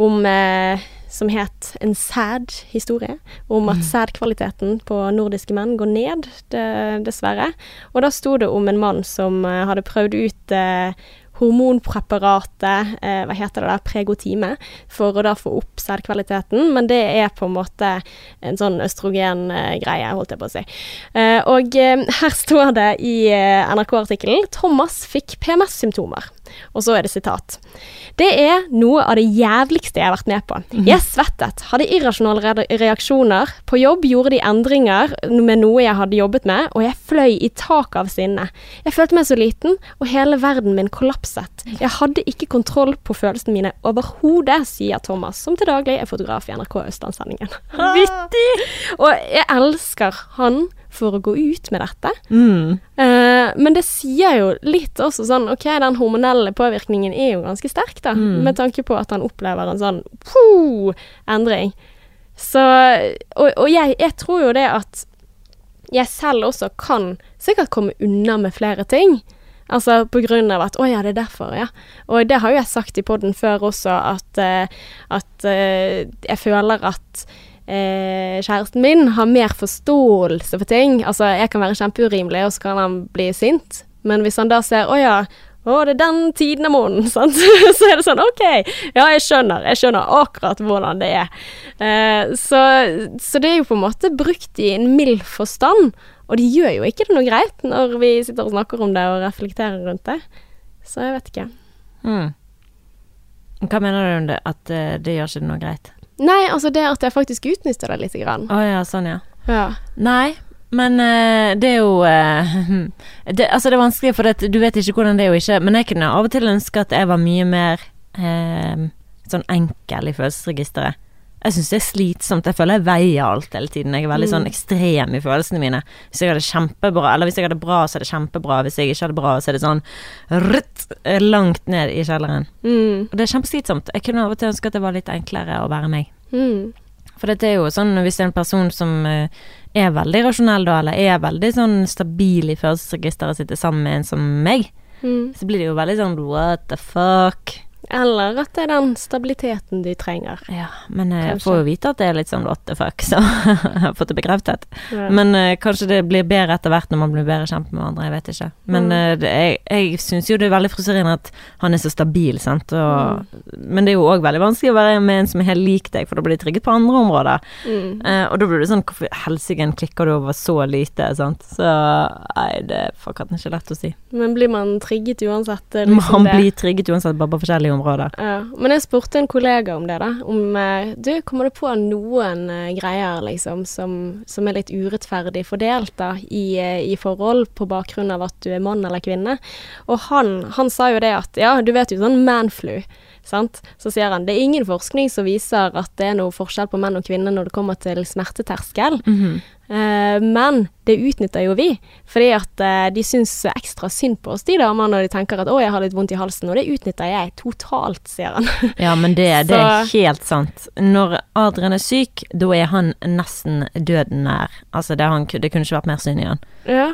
om eh, som het En sad historie. Om at sædkvaliteten på nordiske menn går ned, det, dessverre. Og da sto det om en mann som eh, hadde prøvd ut eh, hormonpreparatet, eh, hva heter det da, Pregotime, for å da få opp sædkvaliteten, men det er på en måte en sånn østrogengreie, holdt jeg på å si. Eh, og eh, her står det i eh, NRK-artikkelen 'Thomas fikk PMS-symptomer'. Og så er det sitat. Det er noe av det jævligste jeg har vært med på. Jeg svettet, hadde irrasjonale reaksjoner. På jobb gjorde de endringer med noe jeg hadde jobbet med, og jeg fløy i taket av sinne. Jeg følte meg så liten, og hele verden min kollapset. Jeg hadde ikke kontroll på følelsene mine overhodet, sier Thomas, som til daglig er fotograf i NRK Østlandssendingen. Vittig! Og jeg elsker han for å gå ut med dette. Mm. Eh, men det sier jo litt også sånn Ok, den hormonelle påvirkningen er jo ganske sterk, da. Mm. Med tanke på at han opplever en sånn puh, endring. Så Og, og jeg, jeg tror jo det at jeg selv også kan sikkert komme unna med flere ting. Altså på grunn av at 'Å ja, det er derfor', ja. Og det har jo jeg sagt i poden før også, at, eh, at eh, jeg føler at eh, kjæresten min har mer forståelse for ting. Altså, jeg kan være kjempeurimelig, og så kan han bli sint. Men hvis han da ser 'Å ja'. Å, det er den tiden av måneden, sant. så er det sånn, OK. Ja, jeg skjønner. Jeg skjønner akkurat hvordan det er. Eh, så, så det er jo på en måte brukt i en mild forstand. Og det gjør jo ikke det noe greit når vi sitter og snakker om det og reflekterer rundt det. Så jeg vet ikke. Mm. Hva mener du om det, at eh, det gjør ikke det noe greit? Nei, altså det at jeg faktisk utnytter det lite grann. Å ja, sånn ja. Ja. Nei, men uh, det er jo uh, det, Altså, det er vanskelig, for det, du vet ikke hvordan det er jo ikke Men jeg kunne av og til ønske at jeg var mye mer uh, sånn enkel i følelsesregisteret. Jeg syns det er slitsomt. Jeg føler jeg veier alt hele tiden. Jeg er veldig sånn ekstrem i følelsene mine. Hvis jeg hadde kjempebra, eller hvis jeg hadde bra, så er det kjempebra. Hvis jeg ikke hadde bra, så er det sånn rutt, langt ned i kjelleren. Mm. Og det er kjempeslitsomt. Jeg kunne av og til ønske at det var litt enklere å være meg. Mm. For dette er jo sånn hvis det er en person som eh, er veldig rasjonell da, eller er veldig sånn stabil i følelsesregisteret sitt sammen med en som meg, Mm. så blir det jo veldig sånn what the fuck. Eller at det er den stabiliteten de trenger. Ja, men eh, jeg Kanskje. får jo vite at det er litt sånn what så jeg har fått det bekreftet. Ja. Men uh, kanskje det blir bedre etter hvert når man blir bedre kjent med hverandre, jeg vet ikke. Men Mm. uh, det, jeg, jeg syns jo det er veldig frustrerende at han er så stabil, sant. Og, Men det er jo òg veldig vanskelig å være med en som er helt lik deg, for da blir de trygget på andre områder. Mm. Uh, og da blir det sånn Hvorfor i helsike klikker du over så lite? Sant? Så nei, det er fuck ikke lett å si. Men blir man trigget uansett? liksom Man det. blir trigget uansett, bare på forskjellige områder. Ja. Men jeg spurte en kollega om det, da. Om eh, Du, kommer du på noen eh, greier, liksom, som, som er litt urettferdig fordelt, da, i, eh, i forhold, på bakgrunn av at du er mann eller kvinne? Og han, han sa jo det at Ja, du vet jo sånn manflu. Sant? Så sier han det er ingen forskning som viser at det er noe forskjell på menn og kvinner når det kommer til smerteterskel. Eh, men det utnytter jo vi, fordi at eh, de syns ekstra synd på oss, de damene, når de tenker at 'å, jeg har litt vondt i halsen', og det utnytter jeg totalt, sier han. Ja, men det, det er helt sant. Når Adrian er syk, da er han nesten døden nær. Altså, det, han, det kunne ikke vært mer synd i han. ja.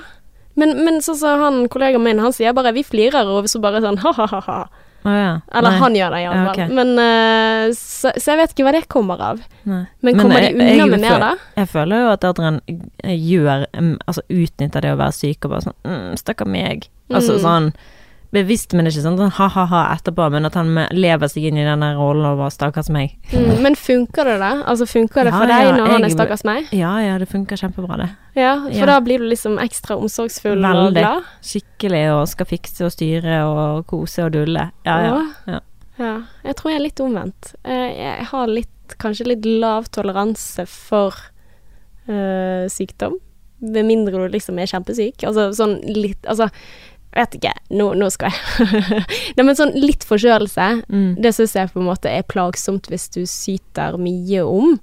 Men, men så som han kollegaen min, han sier bare 'vi flirer', og så bare sånn ha-ha-ha. Å ja. Eller Nei. han gjør det Ja, okay. ok. Men uh, så, så jeg vet ikke hva det kommer av. Nei. Men kommer de jeg- unna med mer, da? Jeg føler jo at Adrian gjør mm, Altså utnytter det å være syk og bare sånn mm, 'Stakkar meg'. Altså Mm. sånn bevisst, men ikke sånn ha-ha-ha etterpå, men at han lever seg inn i den rollen og bare 'stakkars meg'. Mm, men funker det, da? Altså Funker det Ja, for deg ja, når han er jeg- stakkars meg? Ja ja, det funker kjempebra, det. Ja, for da blir du liksom ekstra omsorgsfull og Veldig. glad? Skikkelig og skal fikse og styre og kose og dulle. Ja ja. Ja. Ja, jeg tror jeg er litt omvendt. Eh, Jeg har litt kanskje litt lav toleranse for øh, sykdom. Med mindre du liksom er kjempesyk. Altså sånn litt Altså, vet ikke. Nå, nå skal jeg Nei, men sånn litt forkjølelse, Mm. det syns jeg på en måte er plagsomt hvis du syter mye om.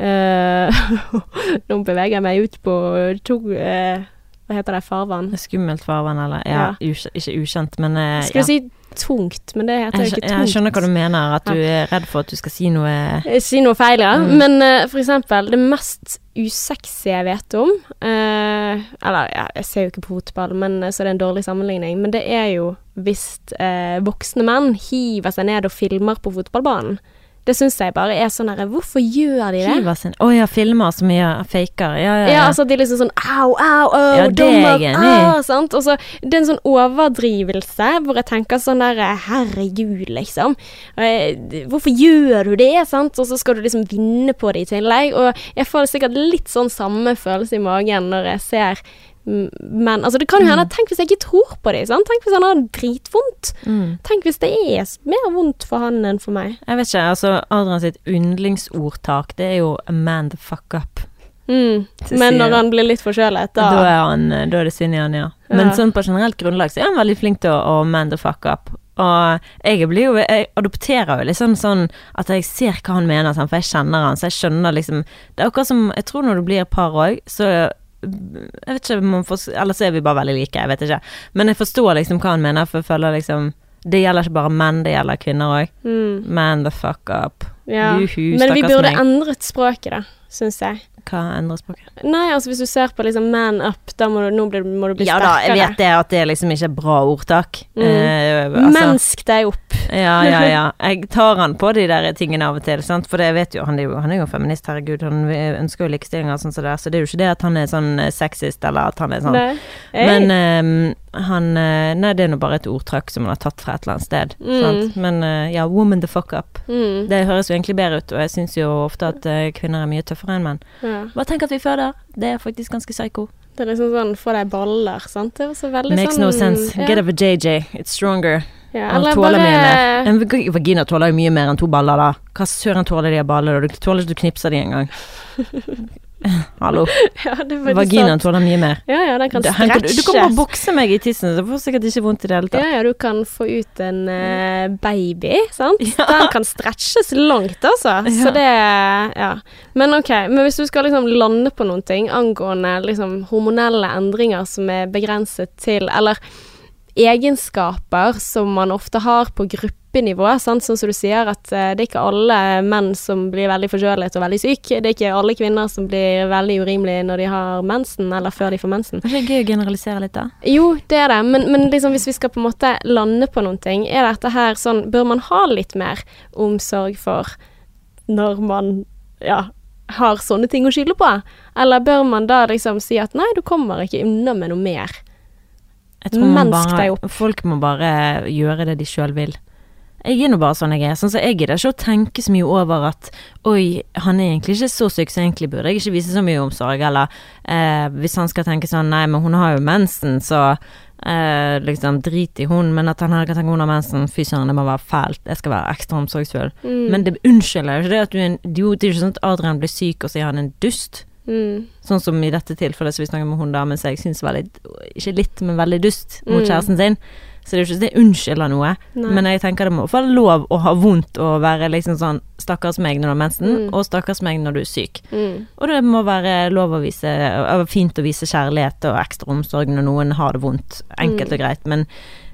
Uh, nå beveger jeg meg ut på to uh, Hva heter det? Farvann? Skummelt farvann, eller ja, ja. ikke ukjent, men eh, Skulle ja. si tungt, men det heter jo ikke tungt. jeg skjønner hva du mener, at du er redd for at du skal si noe Eh, Si noe feil, ja. Mm. Men uh, for eksempel, det mest usexy jeg vet om uh, Eller, ja, jeg ser jo ikke på fotball, men så det er en dårlig sammenligning. Men det er jo hvis uh, voksne menn hiver seg ned og filmer på fotballbanen. Det syns jeg bare er sånn herre Hvorfor gjør de det? Sin Å ja, filmer så mye, faker. Ja, ja, Ja, ja. altså at de liksom sånn au, au, au, Ja, er dommer, au, sant. Og så det er en sånn overdrivelse hvor jeg tenker sånn der herregud, liksom. Hvorfor gjør du det, sant? Og så skal du liksom vinne på det i tillegg. Og jeg får sikkert litt sånn samme følelse i magen når jeg ser men altså det kan jo hende Tenk hvis jeg ikke tror på. Sant? Tenk hvis han har dritvondt. Mm. Tenk hvis det er mer vondt for han enn for meg. Jeg vet ikke, altså Adrian sitt yndlingsordtak, det er jo a man the fuck up. Mm. Men når han blir litt forkjølet, Da, da, er han, da er det synd i han, ja. Men Ja. sånn på generelt grunnlag så er han veldig flink til å, å man the fuck up. Og jeg blir jo Jeg adopterer jo liksom sånn at jeg ser hva han mener, for jeg kjenner han, så jeg skjønner liksom Det er akkurat som Jeg tror når du blir par òg, så Jeg vet ikke om man får Eller så er vi bare veldig like, jeg vet ikke. Men jeg forstår liksom hva han mener, for jeg føler liksom Det gjelder ikke bare menn, det gjelder kvinner òg. mm, Man the fuck up. ja. Juhu, Men vi burde meg. endret språket, da, syns jeg. Hva endrer språket? Nei, altså hvis du ser på liksom man up, da må du, nå blir, må du bli Ja da, jeg vet det at det liksom ikke er bra ordtak. Mm. Eh, altså- Mensk deg opp. Ja, ja, ja. Jeg tar han på de der tingene av og til, sant? for det jeg vet jo, han jo, han er jo feminist, herregud. Han ønsker jo likestilling og sånn som det er, så det er jo ikke det at han er sånn eh, sexist, eller at han er sånn. Men eh, han eh, Nei, det er nå bare et ordtak som han har tatt fra et eller annet sted. Mm. Sant? Men eh, ja, woman the fuck up. mm, Det høres jo egentlig bedre ut, og jeg syns jo ofte at kvinner er mye tøffere enn mann. ja. Bare tenk at vi føder. Det er faktisk ganske psycho. Det er liksom sånn få deg baller, sant. Det er også veldig Makes sånn no sense. Ja, Get a JJ. It's stronger. ja, eller tåler bare mye mer. En vagina tåler jo mye mer enn to baller, da. Hva søren tåler de av baller? Du tåler ikke å knipse de engang. Hallo. Ja, det Vaginaen tåler mye mer. Ja, ja, den kan Det- Du, Du kan bare stretches. bokse meg i tissen, så får sikkert ikke vondt i det hele tatt. ja, du kan få ut en uh, baby, sant. Ja. Den kan stretches langt, altså. Så det Ja. Men ok, men hvis du skal liksom lande på noen ting angående liksom hormonelle endringer som er begrenset til Eller egenskaper som man ofte har på gruppenivå, sant? sånn som du sier at eh, det er ikke alle menn som blir veldig forkjølet og veldig syk. Det er ikke alle kvinner som blir veldig urimelige når de har mensen, eller før de får mensen. Er det ikke gøy å generalisere litt, da? Jo, det er det, men, men liksom hvis vi skal på en måte lande på noen ting, er dette her sånn Bør man ha litt mer omsorg for når man ja, har sånne ting å skylde på? Eller bør man da liksom si at nei, du kommer ikke unna med noe mer? Jeg tror man Mensk deg bare, folk må bare gjøre det de sjøl vil. Jeg er nå bare sånn jeg er. Sånn så Jeg gidder ikke å tenke så mye over at oi, han er egentlig ikke så syk, så egentlig burde jeg ikke vise så mye omsorg. Eller eh, hvis han skal tenke sånn nei, men hun har jo mensen, så eh, liksom drit i hun. Men at han kan tenke hun har mensen, fy søren, det må være fælt. Jeg skal være ekstra omsorgsfull. Mm. Men det unnskylder jo ikke det at du er en idiot. Det er ikke sånn at Adrian blir syk, og så er han en dust. Mm. Sånn som i dette tilfellet så vi snakker med hun damen som jeg syns var litt Ikke litt, men veldig dust mot Mm. kjæresten sin. Så det er jo ikke så det unnskylder noe. Nei. Men jeg tenker det må være lov å ha vondt og være liksom sånn Stakkars meg når du har mensen, Mm. og stakkars meg når du er syk. Mm. Og det må være lov å vise Fint å vise kjærlighet og ekstra omsorg når noen har det vondt. Enkelt Mm. og greit. Men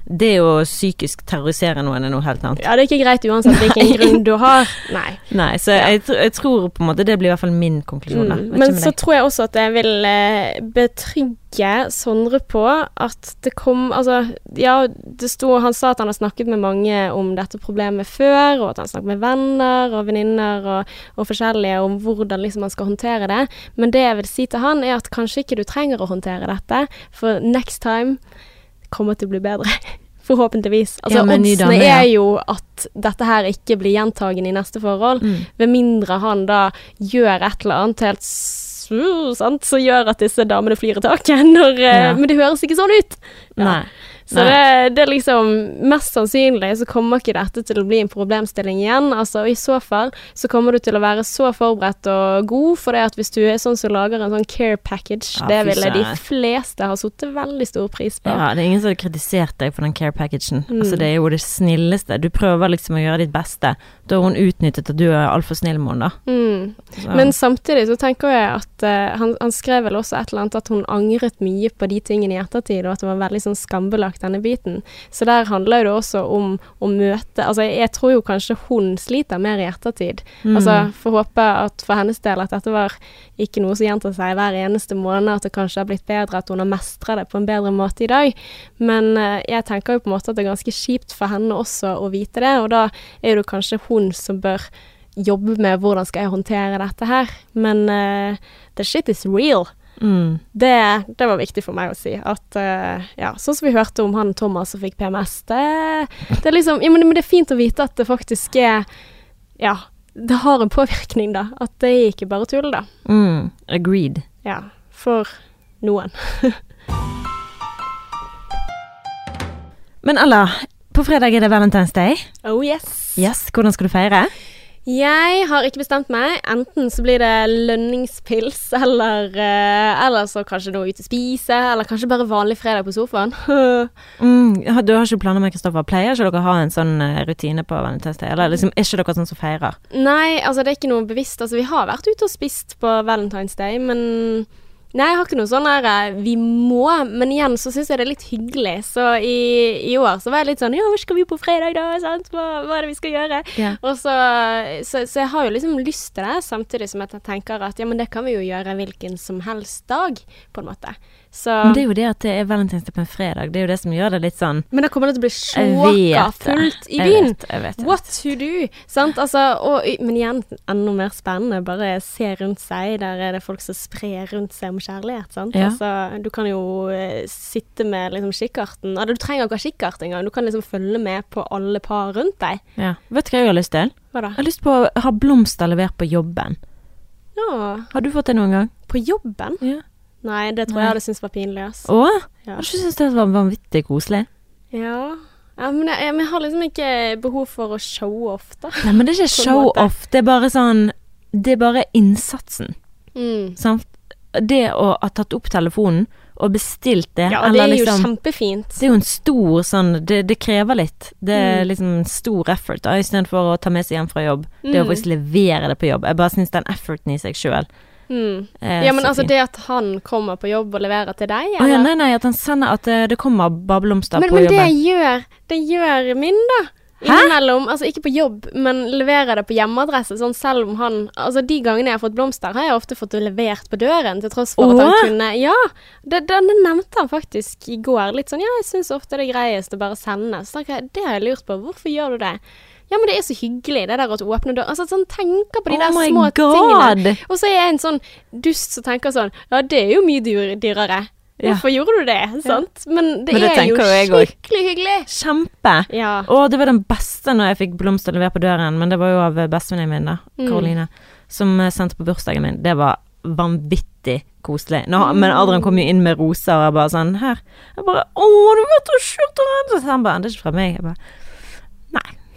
det å psykisk terrorisere noen er noe helt annet. Ja, det er ikke greit uansett hvilken grunn du har. Nei. Nei, så Ja. jeg, jeg tror på en måte det blir i hvert fall min konklusjon. Mm. Men så tror jeg også at jeg vil eh, betrygge Sondre på at det kom Altså, ja, det sto Han sa at han har snakket med mange om dette problemet før, og at han snakket med venner og venninner og, og forskjellige om hvordan liksom man skal håndtere det. Men det jeg vil si til han, er at kanskje ikke du trenger å håndtere dette, for next time kommer til å bli bedre. Forhåpentligvis. Altså, Ja, oddsene dame, ja. er jo at dette her ikke blir gjentagende i neste forhold. Mm. Ved mindre han da gjør et eller annet helt uh, sant, som gjør at disse damene flyr i taket. Når, eh, Ja. Men det høres ikke sånn ut. Nei. Så det, det er liksom Mest sannsynlig så kommer ikke dette til å bli en problemstilling igjen. Altså og I så fall så kommer du til å være så forberedt og god, for det at hvis du er sånn som lager en sånn care package, Ja, det ville de fleste ha satt veldig stor pris på. Ja, det er ingen som hadde kritisert deg for den care-packagen. Mm. Altså, det er jo det snilleste. Du prøver liksom å gjøre ditt beste. Da hun utnyttet at du er altfor snill med henne, da. Mm. Men samtidig så tenker jeg at uh, han, han skrev vel også et eller annet at hun angret mye på de tingene i ettertid, og at det var veldig sånn skambelagt denne biten. Så der handler det også om å møte Altså jeg, tror jo kanskje hun sliter mer i ettertid. Mm. Altså får håpe at for hennes del at dette var ikke noe som gjentar seg hver eneste måned, at det kanskje har blitt bedre, at hun har mestra det på en bedre måte i dag. Men uh, jeg tenker jo på en måte at det er ganske kjipt for henne også å vite det, og da er det kanskje hun som bør jobbe med hvordan skal jeg håndtere dette her. Men uh, the shit is real. mm. Det, det var viktig for meg å si. At uh, ja, sånn som vi hørte om han Thomas som fikk PMS, det, det er liksom Ja, men, men det er fint å vite at det faktisk er Ja, det har en påvirkning, da. At det er ikke bare tull, da. Mm. Agreed. Ja. For noen. Men Ella, på fredag er det Valentine's Day. Oh yes. Yes, hvordan skal du feire? Jeg har ikke bestemt meg. Enten så blir det lønningspils, eller, eh, eller så kanskje noe ute å spise, eller kanskje bare vanlig fredag på sofaen. Mm, du har ikke planer med Kristoffer? Pleier ikke dere å ha en sånn eh, rutine på Valentine's Day? Eller liksom, er ikke dere sånn som feirer? Nei, altså det er ikke noe bevisst. Altså vi har vært ute og spist på Valentine's Day, men Nei, jeg har ikke noe sånn der eh, vi må, men igjen så syns jeg det er litt hyggelig. Så i, i år så var jeg litt sånn Ja, hvor skal vi på fredag, da? Sant? Hva, hva er det vi skal gjøre? Ja. Og så, så, så jeg har jo liksom lyst til det, samtidig som jeg tenker at ja, men det kan vi jo gjøre hvilken som helst dag, på en måte. Så Men det er jo det at det er valentinsdag på en fredag. Det er jo det som gjør det litt sånn Men da kommer det til å bli sjåka fullt i byen. What to do? Sant? Altså, og, men igjen, enda mer spennende. Bare se rundt seg. Der er det folk som sprer rundt seg om kjærlighet. Sant? Ja. Altså, du kan jo eh, sitte med liksom kikkerten altså, Du trenger ikke ha kikkert engang. Du kan liksom følge med på alle par rundt deg. Ja. Vet du hva jeg har lyst til? Hva da? Jeg har lyst på å ha blomster levert på jobben. Ja, Har du fått det noen gang? på jobben? Ja. Nei, det tror Nei. jeg hadde syntes var pinlig. ass. Å? Ja. Jeg syns det var vanvittig koselig? Ja. ja men jeg, jeg har liksom ikke behov for å show off, da. Nei, men det er ikke show-off. Det er bare sånn Det er bare innsatsen. Mm. Sant? Det å ha tatt opp telefonen og bestilt det, Ja, det er jo liksom kjempefint. Det er jo en stor sånn Det, det krever litt. Det er Mm. liksom stor effort, da, istedenfor å ta med seg hjem fra jobb. Det å Mm. faktisk levere det på jobb. Jeg bare syns den efforten i seg sjøl Mm. er Ja, men altså det at han kommer på jobb og leverer til deg, Å ja, nei, nei, at han sender at det, det kommer bare blomster men, på men det gjør, det gjør min, da. Innimellom. Altså ikke på jobb, men leverer det på hjemmeadresse. Sånn selv om han Altså de gangene jeg har fått blomster, har jeg ofte fått det levert på døren, til tross for at Åh? han kunne Ja! Det, det nevnte han faktisk i går. Litt sånn Ja, jeg syns ofte det er greiest å bare sende. Så det har jeg lurt på. Hvorfor gjør du det? Ja, men det er så hyggelig, det der å åpne døren. Altså sånn, tenker på de Oh der små God. tingene. Og så er jeg en sånn dust som tenker sånn Ja, det er jo mye dyr, dyrere. Ja. Hvorfor gjorde du det? Sant? Men det, Men det er jo skikkelig hyggelig. Kjempe! Ja. Og det var den beste når jeg fikk blomster levert på døren, men det var jo av bestevenninnen min, da, Mm. Karoline, som eh, sendte på bursdagen min. Det var vanvittig koselig. Nå, Men Adrian kom jo inn med roser, og jeg bare sånn Her. Jeg bare Å, du vet du skjorta Så han bare Det er ikke fra meg. Jeg bare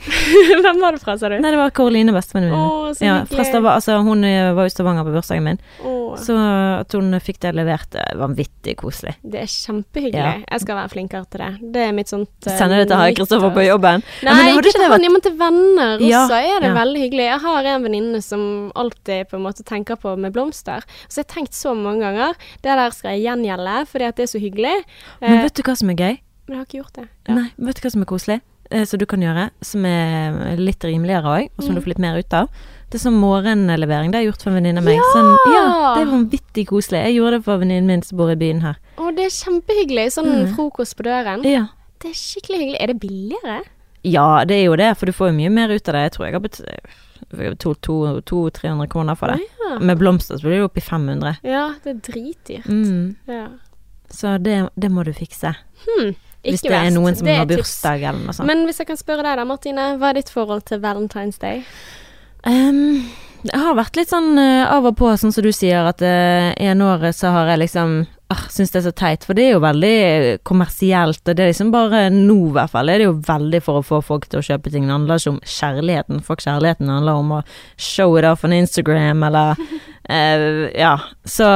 Hvem var det fra, sa du? Nei, det var Karoline, bestevenninnen min. Oh, Ja, altså, hun eh, var i Stavanger på bursdagen min, Oh. så at hun fikk det levert, er vanvittig koselig. det er kjempehyggelig. Ja. Jeg skal være flinkere til det. Det er mitt sånt uh, Sende det til Harry Kristoffer på jobben. Nei, Ja, men ikke til han, men til venner også Ja, er det veldig hyggelig. Jeg har en venninne som alltid på en måte tenker på med blomster. Så jeg har tenkt så mange ganger det der skal jeg gjengjelde, fordi at det er så hyggelig. Men Eh, vet du hva som er gøy? men jeg har ikke gjort det. Nei, vet du hva som er koselig? Eh, Som du kan gjøre, som er litt rimeligere òg, og som Mm. du får litt mer ut av. Det er sånn morgenlevering. Det har jeg gjort for en venninne av meg. Ja! Sånn, ja! Det er vanvittig koselig. Jeg gjorde det for venninnen min som bor i byen her. Å, det er kjempehyggelig. Sånn Mm. frokost på døren. Ja. Det er skikkelig hyggelig. Er det billigere? ja, det er jo det, for du får jo mye mer ut av det. Jeg tror jeg har betalt 200-300 kroner for det. Ja. Med blomster så blir det opp i 500. ja, det er dritdyrt. Mm. Ja. Så det, det må du fikse. Hmm, Hvis det er noen som er har bursdag eller noe sånt. Men hvis jeg kan spørre deg da, Martine. Hva er ditt forhold til Valentine's Day? Um, det har vært litt sånn uh, av og på, sånn som du sier, at uh, en året så har jeg liksom ah, syns det er så teit, for det er jo veldig kommersielt, og det er liksom bare nå, i hvert fall, er det jo veldig for å få folk til å kjøpe ting. Det handler ikke om kjærligheten. Folk kjærligheten handler om å show it off on Instagram, eller uh, Ja. Så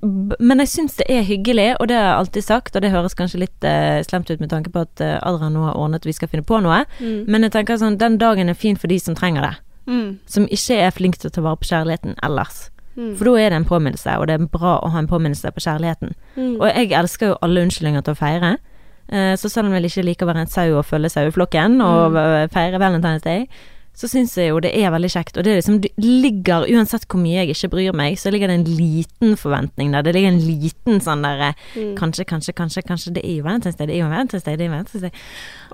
Men jeg syns det er hyggelig, og det har jeg alltid sagt, og det høres kanskje litt eh, slemt ut med tanke på at eh, Adrian nå har ordnet vi skal finne på noe, Mm. men jeg tenker sånn, den dagen er fin for de som trenger det. Mm. Som ikke er flink til å ta vare på kjærligheten ellers. Mm. For da er det en påminnelse, og det er bra å ha en påminnelse på kjærligheten. Mm. Og jeg elsker jo alle unnskyldninger til å feire. Eh, Så selv om jeg ikke liker å være en sau og følge saueflokken og eh, feire Valentine's Day, så syns jeg jo det er veldig kjekt. Og det liksom, det ligger, uansett hvor mye jeg ikke bryr meg, så ligger det en liten forventning der. Det ligger en liten sånn der eh, Mm. Kanskje, kanskje, kanskje, kanskje det er jo Valentine's Day, det er jo Valentine's Day, det er jo Valentine's Day.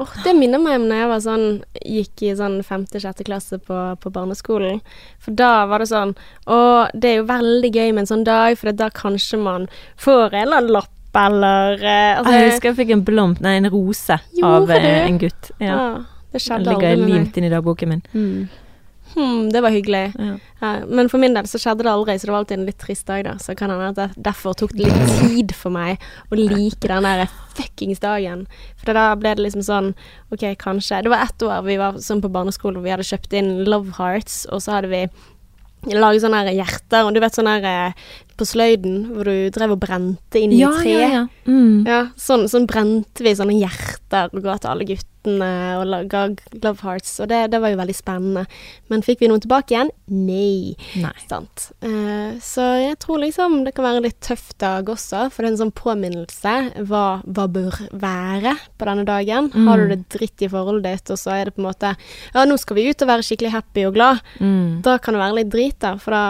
Åh, det minner meg om når jeg var sånn gikk i sånn femte-sjette klasse på, på barneskolen. For da var det sånn Å, det er jo veldig gøy med en sånn dag, for da kanskje man får en eller annen lapp, eller eh, altså, jeg husker jeg fikk en blomst, nei, en rose av eh, en gutt. Ja. ja, det skjedde aldri med meg. limt inn i dagboken min. Hmm, det var hyggelig. Ja. Ja, men for min del så skjedde det aldri, så det var alltid en litt trist dag, da. Så kan hende at det derfor tok det litt tid for meg å like den der fuckings dagen. For da ble det liksom sånn OK, kanskje Det var ett år vi var sånn på barneskolen hvor vi hadde kjøpt inn Love Hearts, og så hadde vi laget sånne her hjerter, og du vet sånn her eh, på sløyden hvor du drev og brente inn Ja, i tre. ja, ja. Mm. Ja, sånn, sånn brente vi sånne hjerter og ga til alle guttene og la- love hearts, og det, det var jo veldig spennende. Men fikk vi noen tilbake igjen? Nei. Nei. Sant. Eh, så jeg tror liksom det kan være litt tøff dag også, for det er en sånn påminnelse hva, hva bør være på denne dagen. Har du det dritt i forholdet ditt, og så er det på en måte Ja, nå skal vi ut og være skikkelig happy og glad. Mm. Da kan det være litt drit, da, for da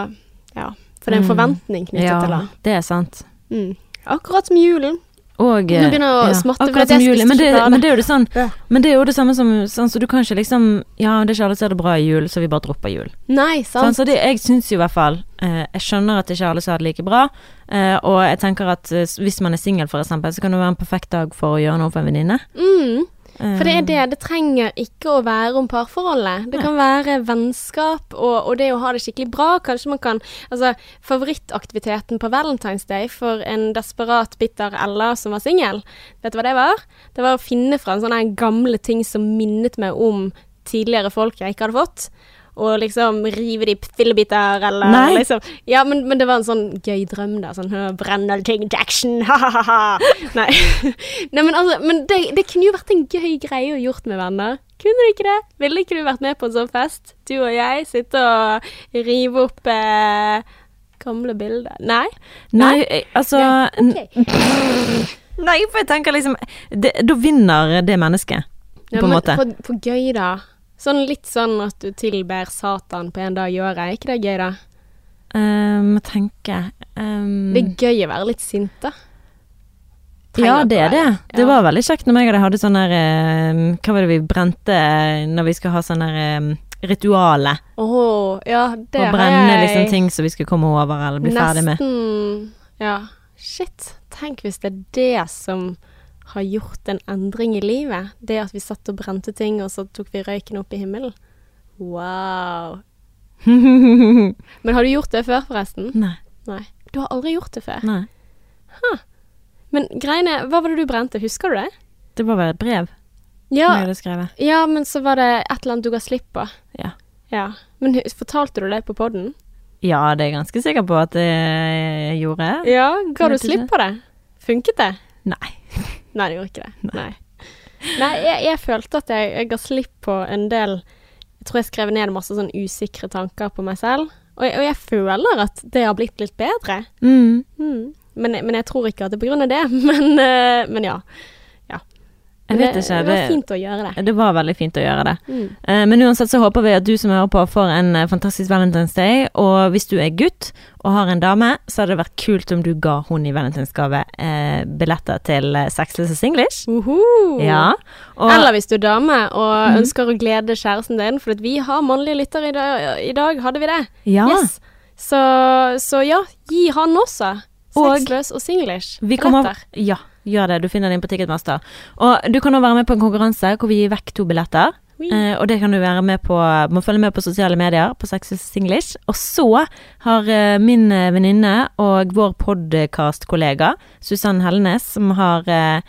Ja. For det er en Mm. forventning knyttet Ja, til det. det er sant. Mm. Akkurat som julen. Og Nå begynner å ja, smatte, akkurat som juli. Men det, men det er jo det sånn Ja. Men det er jo det samme som sånn, Så du kan ikke liksom Ja, det er ikke alle som har det bra i jul, så vi bare dropper jul. Nei, Sånn, sant. så det, jeg syns jo i hvert fall eh, Jeg skjønner at ikke alle som har det like bra, eh, og jeg tenker at eh, hvis man er singel, for eksempel, så kan det være en perfekt dag for å gjøre noe for en venninne. Mm. For det er det. Det trenger ikke å være om parforholdet. Det kan være vennskap og, og det å ha det skikkelig bra. Kanskje man kan Altså, favorittaktiviteten på Valentine's Day for en desperat, bitter Ella som var singel, vet du hva det var? Det var å finne fram sånne gamle ting som minnet meg om tidligere folk jeg ikke hadde fått. Og liksom rive de i fillebiter, eller Nei. liksom Ja, men, men det var en sånn gøy drøm, da. Sånn «Hø, Brenner ting action, ha-ha-ha. Nei. Nei, men altså Men det, det kunne jo vært en gøy greie å gjort med venner. Kunne du ikke det? Ville ikke du vært med på en sånn fest? Du og jeg sitte og rive opp eh, gamle bilder? Nei? Nei, Nei altså n- Okay. Nei, for jeg tenker liksom det, Da vinner det mennesket, Ja, på en men måte. For, for gøy, da. Sånn litt sånn at du tilber Satan på en dag i året. Er ikke det gøy, da? Um, tenker um, Det er gøy å være litt sint, da. Ja, det er det. være. Det Ja. var veldig kjekt når jeg hadde sånn der eh, Hva var det vi brente når vi skulle ha sånn der eh, rituale? Åh, ja, det Og brenne liksom ting som vi skulle komme over eller bli ferdig med. Nesten Ja. Shit. Tenk hvis det er det som har gjort en endring i livet. Det at vi satt og brente ting, og så tok vi røyken opp i himmelen. Wow. Men har du gjort det før, forresten? Nei. Nei. Du har aldri gjort det før. nei. Men greiene Hva var det du brente? Husker du det? Det var vel et brev Ja, ja men så var det et eller annet du ga slipp på. Ja. Ja. Men fortalte du det på poden? ja, det er jeg ganske sikker på at jeg gjorde. Ja. Ga du slipp på det? Funket det? Nei. Nei, det gjorde ikke det. Nei. Nei, jeg, jeg følte at jeg, jeg ga slipp på en del Jeg tror jeg skrev ned masse sånn usikre tanker på meg selv. Og jeg, og jeg føler at det har blitt litt bedre. Mm. Mm. Men, men jeg tror ikke at det er på grunn av det. Men, eh, men ja. Jeg vet det, ikke. Det var fint å gjøre det. det var veldig fint å gjøre det. Mm. Eh, Men uansett så håper vi at du som hører på får en eh, fantastisk Valentine's Day. Og hvis du er gutt og har en dame, så hadde det vært kult om du ga hun i valentinsgave eh, billetter til Sexless og Singlish. -huh. Ja. Og, Eller hvis du er dame og Mhm. ønsker å glede kjæresten din, for vi har mannlige lyttere i dag, i dag hadde vi det? ja. Yes. Så, så ja, gi han også. Og- Sexløs og singlish. Vi kommer, ja, gjør det. Du finner det inn på Ticketmaster. Og du kan òg være med på en konkurranse hvor vi gir vekk to billetter. Eh, og det kan du være med på Må følge med på sosiale medier på Sexus English. Og så har uh, min eh, venninne og vår podkastkollega Susann Hellnes, som har eh,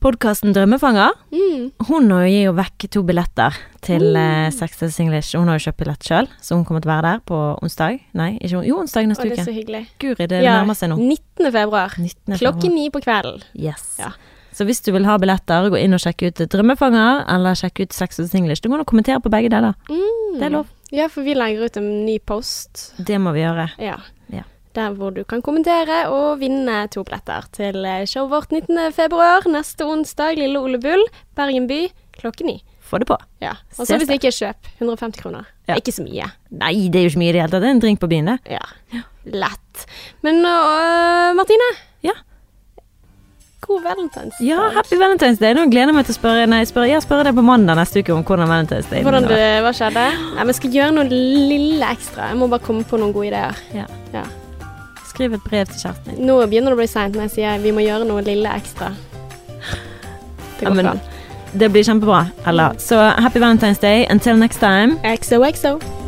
podkasten Drømmefanger, Mm. hun gir jo vekk to billetter til uh, and English. Hun har jo kjøpt billett sjøl, så hun kommer til å være der på onsdag. Nei, ikke, jo, onsdag neste det er uke. så hyggelig. Guri, det Ja, nærmer seg nå. 19. februar. 19. Klokken ni på kvelden. Yes. Ja. Så hvis du vil ha billetter, gå inn og sjekke ut Drømmefanger, eller sjekke ut Sexus English. Du må nå kommentere på begge deler. Mm. Det er lov. Ja, for vi legger ut en ny post. Det må vi gjøre. Ja. Der hvor du kan kommentere og vinne to billetter til eh, showet vårt 19. februar neste onsdag, Lille Ole Bull, Bergen by, klokken ni. Få det på. Ja. Og så hvis det ikke kjøper kjøp, 150 kroner. Ja. Ikke så mye. Nei, det er jo ikke mye i det hele tatt. En drink på byen, det. Ja. Lett. Men uh, Martine. Ja. God valentines. Ja, happy Valentine's Day. Nå gleder jeg meg til å spørre Nei, spørre, jeg spørre deg på mandag neste uke om hvordan Valentine's Day Hvordan det, hva skjedde? Nei, men jeg skal gjøre noe lille ekstra. Jeg må bare komme på noen gode ideer. Ja. Ja. Skriv et brev til kjæresten din. Nå begynner det å bli seint når jeg sier vi må gjøre noe lille ekstra. Det går ikke. Det blir kjempebra, Ella. Så happy Valentine's Day. Until next time. XOXO.